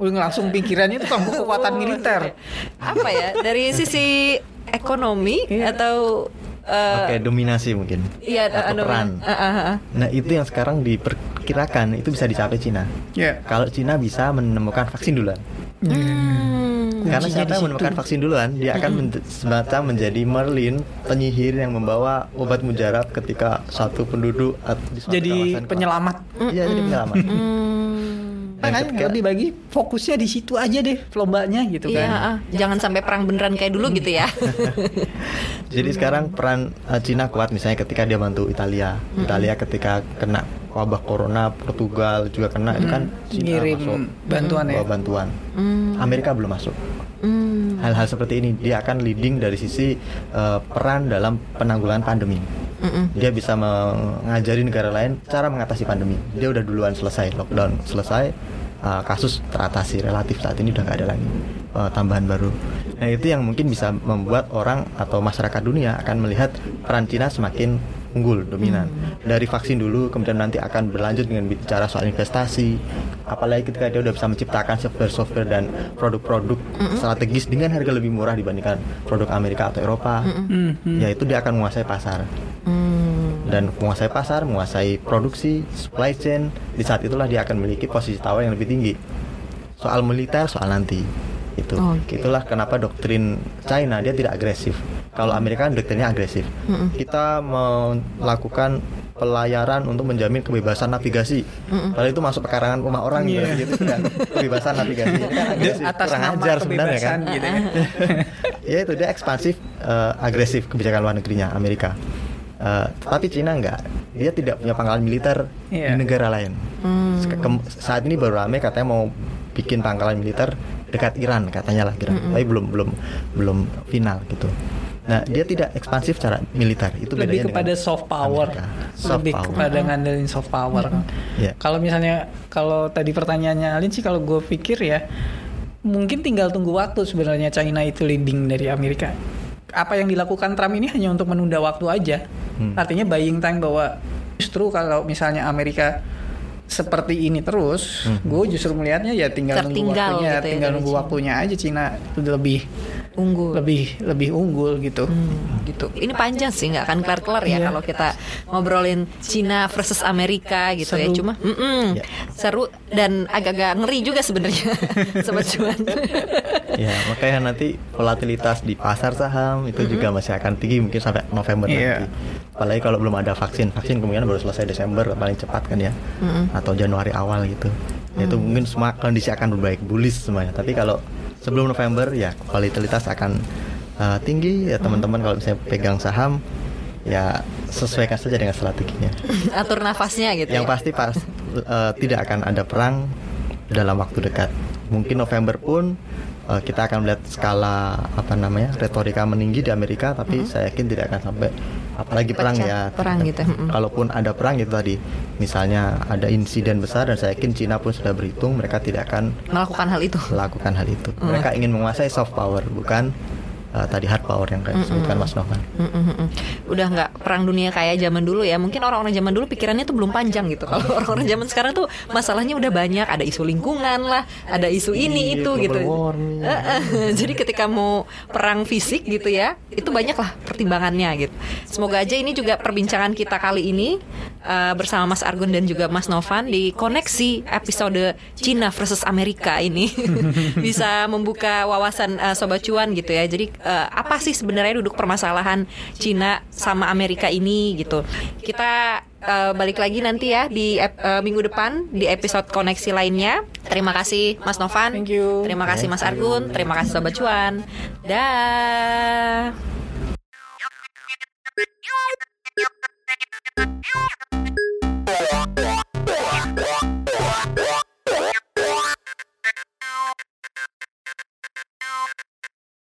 Udah langsung pikirannya itu kan kekuatan militer. Apa ya dari sisi ekonomi atau eh, Oke, dominasi mungkin. Iya, Atau anu- peran. ah, ah, ah. Nah, itu yang sekarang diperkirakan itu bisa dicapai Cina. Ya. Kalau Cina bisa menemukan vaksin duluan. Hmm. Karena Kuncinya siapa yang menemukan situ. vaksin duluan, dia akan men- semacam menjadi Merlin, penyihir yang membawa obat mujarab ketika satu penduduk at- di suatu Jadi kawasan penyelamat. Iya, jadi penyelamat. Hmm. Dan Makanya ketika- lebih bagi fokusnya di situ aja deh lombanya gitu Iya, kan. ah. jangan sampai perang beneran kayak dulu gitu ya. (laughs) Jadi sekarang peran uh, Cina kuat misalnya ketika dia bantu Italia. Italia ketika kena wabah corona, Portugal juga kena itu kan Cina Ngirim masuk bantuan ya. bawa bantuan. Hmm. Amerika belum masuk. Hmm. Hal-hal seperti ini dia akan leading dari sisi uh, peran dalam penanggulangan pandemi. Mm-mm. Dia bisa mengajari negara lain cara mengatasi pandemi. Dia udah duluan selesai lockdown, selesai uh, kasus teratasi relatif saat ini udah nggak ada lagi uh, tambahan baru. Nah itu yang mungkin bisa membuat orang atau masyarakat dunia akan melihat peran Cina semakin unggul, dominan. Dari vaksin dulu, kemudian nanti akan berlanjut dengan bicara soal investasi. Apalagi ketika dia udah bisa menciptakan software-software dan produk-produk strategis dengan harga lebih murah dibandingkan produk Amerika atau Eropa, Mhm. ya itu dia akan menguasai pasar Hmm. dan menguasai pasar, menguasai produksi, supply chain. Di saat itulah dia akan memiliki posisi tawar yang lebih tinggi. Soal militer, soal nanti itu. Oke. Itulah kenapa doktrin China dia tidak agresif. Kalau Amerika kan doktrinnya agresif. Kita melakukan pelayaran untuk menjamin kebebasan navigasi. Padahal itu masuk pekarangan rumah orang gitu, Iya. gitu kan. Kebebasan navigasi Ini kan Atas kurang nama ajar sebenarnya kan. gitu ya. (laughs) ya itu dia ekspansif eh, agresif kebijakan luar negerinya Amerika Eh, tapi Cina enggak dia tidak punya pangkalan militer Iya. di negara lain Hmm. Saat ini baru rame katanya mau bikin pangkalan militer dekat Iran katanya lah kira tapi belum belum belum final gitu nah dia tidak ekspansif secara militer itu bedanya lebih kepada dengan soft power Amerika. Soft lebih power. kepada ngandelin soft power Iya. kalau misalnya kalau tadi pertanyaannya Alin sih kalau gue pikir ya mungkin tinggal tunggu waktu sebenarnya China itu leading dari Amerika apa yang dilakukan Trump ini hanya untuk menunda waktu aja Hmm. artinya buying time bahwa justru kalau misalnya Amerika seperti ini terus, Hmm. gue justru melihatnya ya tinggal nunggu Tertinggal waktunya, gitu ya tinggal nunggu China. waktunya aja Cina itu lebih unggul. lebih lebih unggul gitu. Hmm, gitu. Ini panjang sih nggak akan kelar-kelar ya Iya. kalau kita ngobrolin Cina versus Amerika gitu ya. Seru. Cuma mm-mm, Ya. seru dan agak-agak ngeri juga sebenarnya (laughs) sobat cuan. Ya, makanya nanti volatilitas di pasar saham itu juga masih akan tinggi mungkin sampai November Iya. nanti. Apalagi kalau belum ada vaksin. Vaksin kemungkinan baru selesai Desember paling cepat kan ya. Atau Januari awal gitu. Ya, Itu mungkin semua kondisi akan berbaik bullish semuanya. Tapi kalau sebelum November ya volatilitas akan uh, tinggi ya teman-teman kalau misalnya pegang saham ya sesuaikan saja dengan strateginya. (laughs) Atur nafasnya gitu. Yang ya. pasti pas eh, tidak akan ada perang dalam waktu dekat. Mungkin November pun eh, kita akan melihat skala apa namanya retorika meninggi di Amerika, tapi saya yakin tidak akan sampai apalagi perang Pecah ya. perang gitu. Kalaupun ada perang itu tadi, misalnya ada insiden besar dan saya yakin Cina pun sudah berhitung mereka tidak akan melakukan hal itu. melakukan hal itu. Mereka ingin menguasai soft power bukan eh, tadi hard power yang kayak disebutkan Mas Novan. Mm, mm, mm, mm. Udah nggak perang dunia kayak zaman dulu ya. Mungkin orang-orang zaman dulu pikirannya tuh belum panjang gitu. Kalau (laughs) orang-orang zaman sekarang tuh masalahnya udah banyak. Ada isu lingkungan lah, ada isu ini Iya, itu global gitu. warming. (laughs) Eh. Jadi ketika mau perang fisik gitu ya, itu banyak lah pertimbangannya gitu. Semoga aja ini juga perbincangan kita kali ini eh, bersama Mas Argun dan juga Mas Novan di koneksi episode Cina versus Amerika ini (laughs) bisa membuka wawasan eh, sobat cuan gitu ya. Jadi eh, apa sih sebenarnya duduk permasalahan Cina sama Amerika ini gitu. Kita eh, balik lagi nanti ya di ep- eh, minggu depan di episode koneksi lainnya. Terima kasih Mas Novan. Thank you. Terima kasih Mas Argun. Terima kasih sobat cuan. Dah. あっ!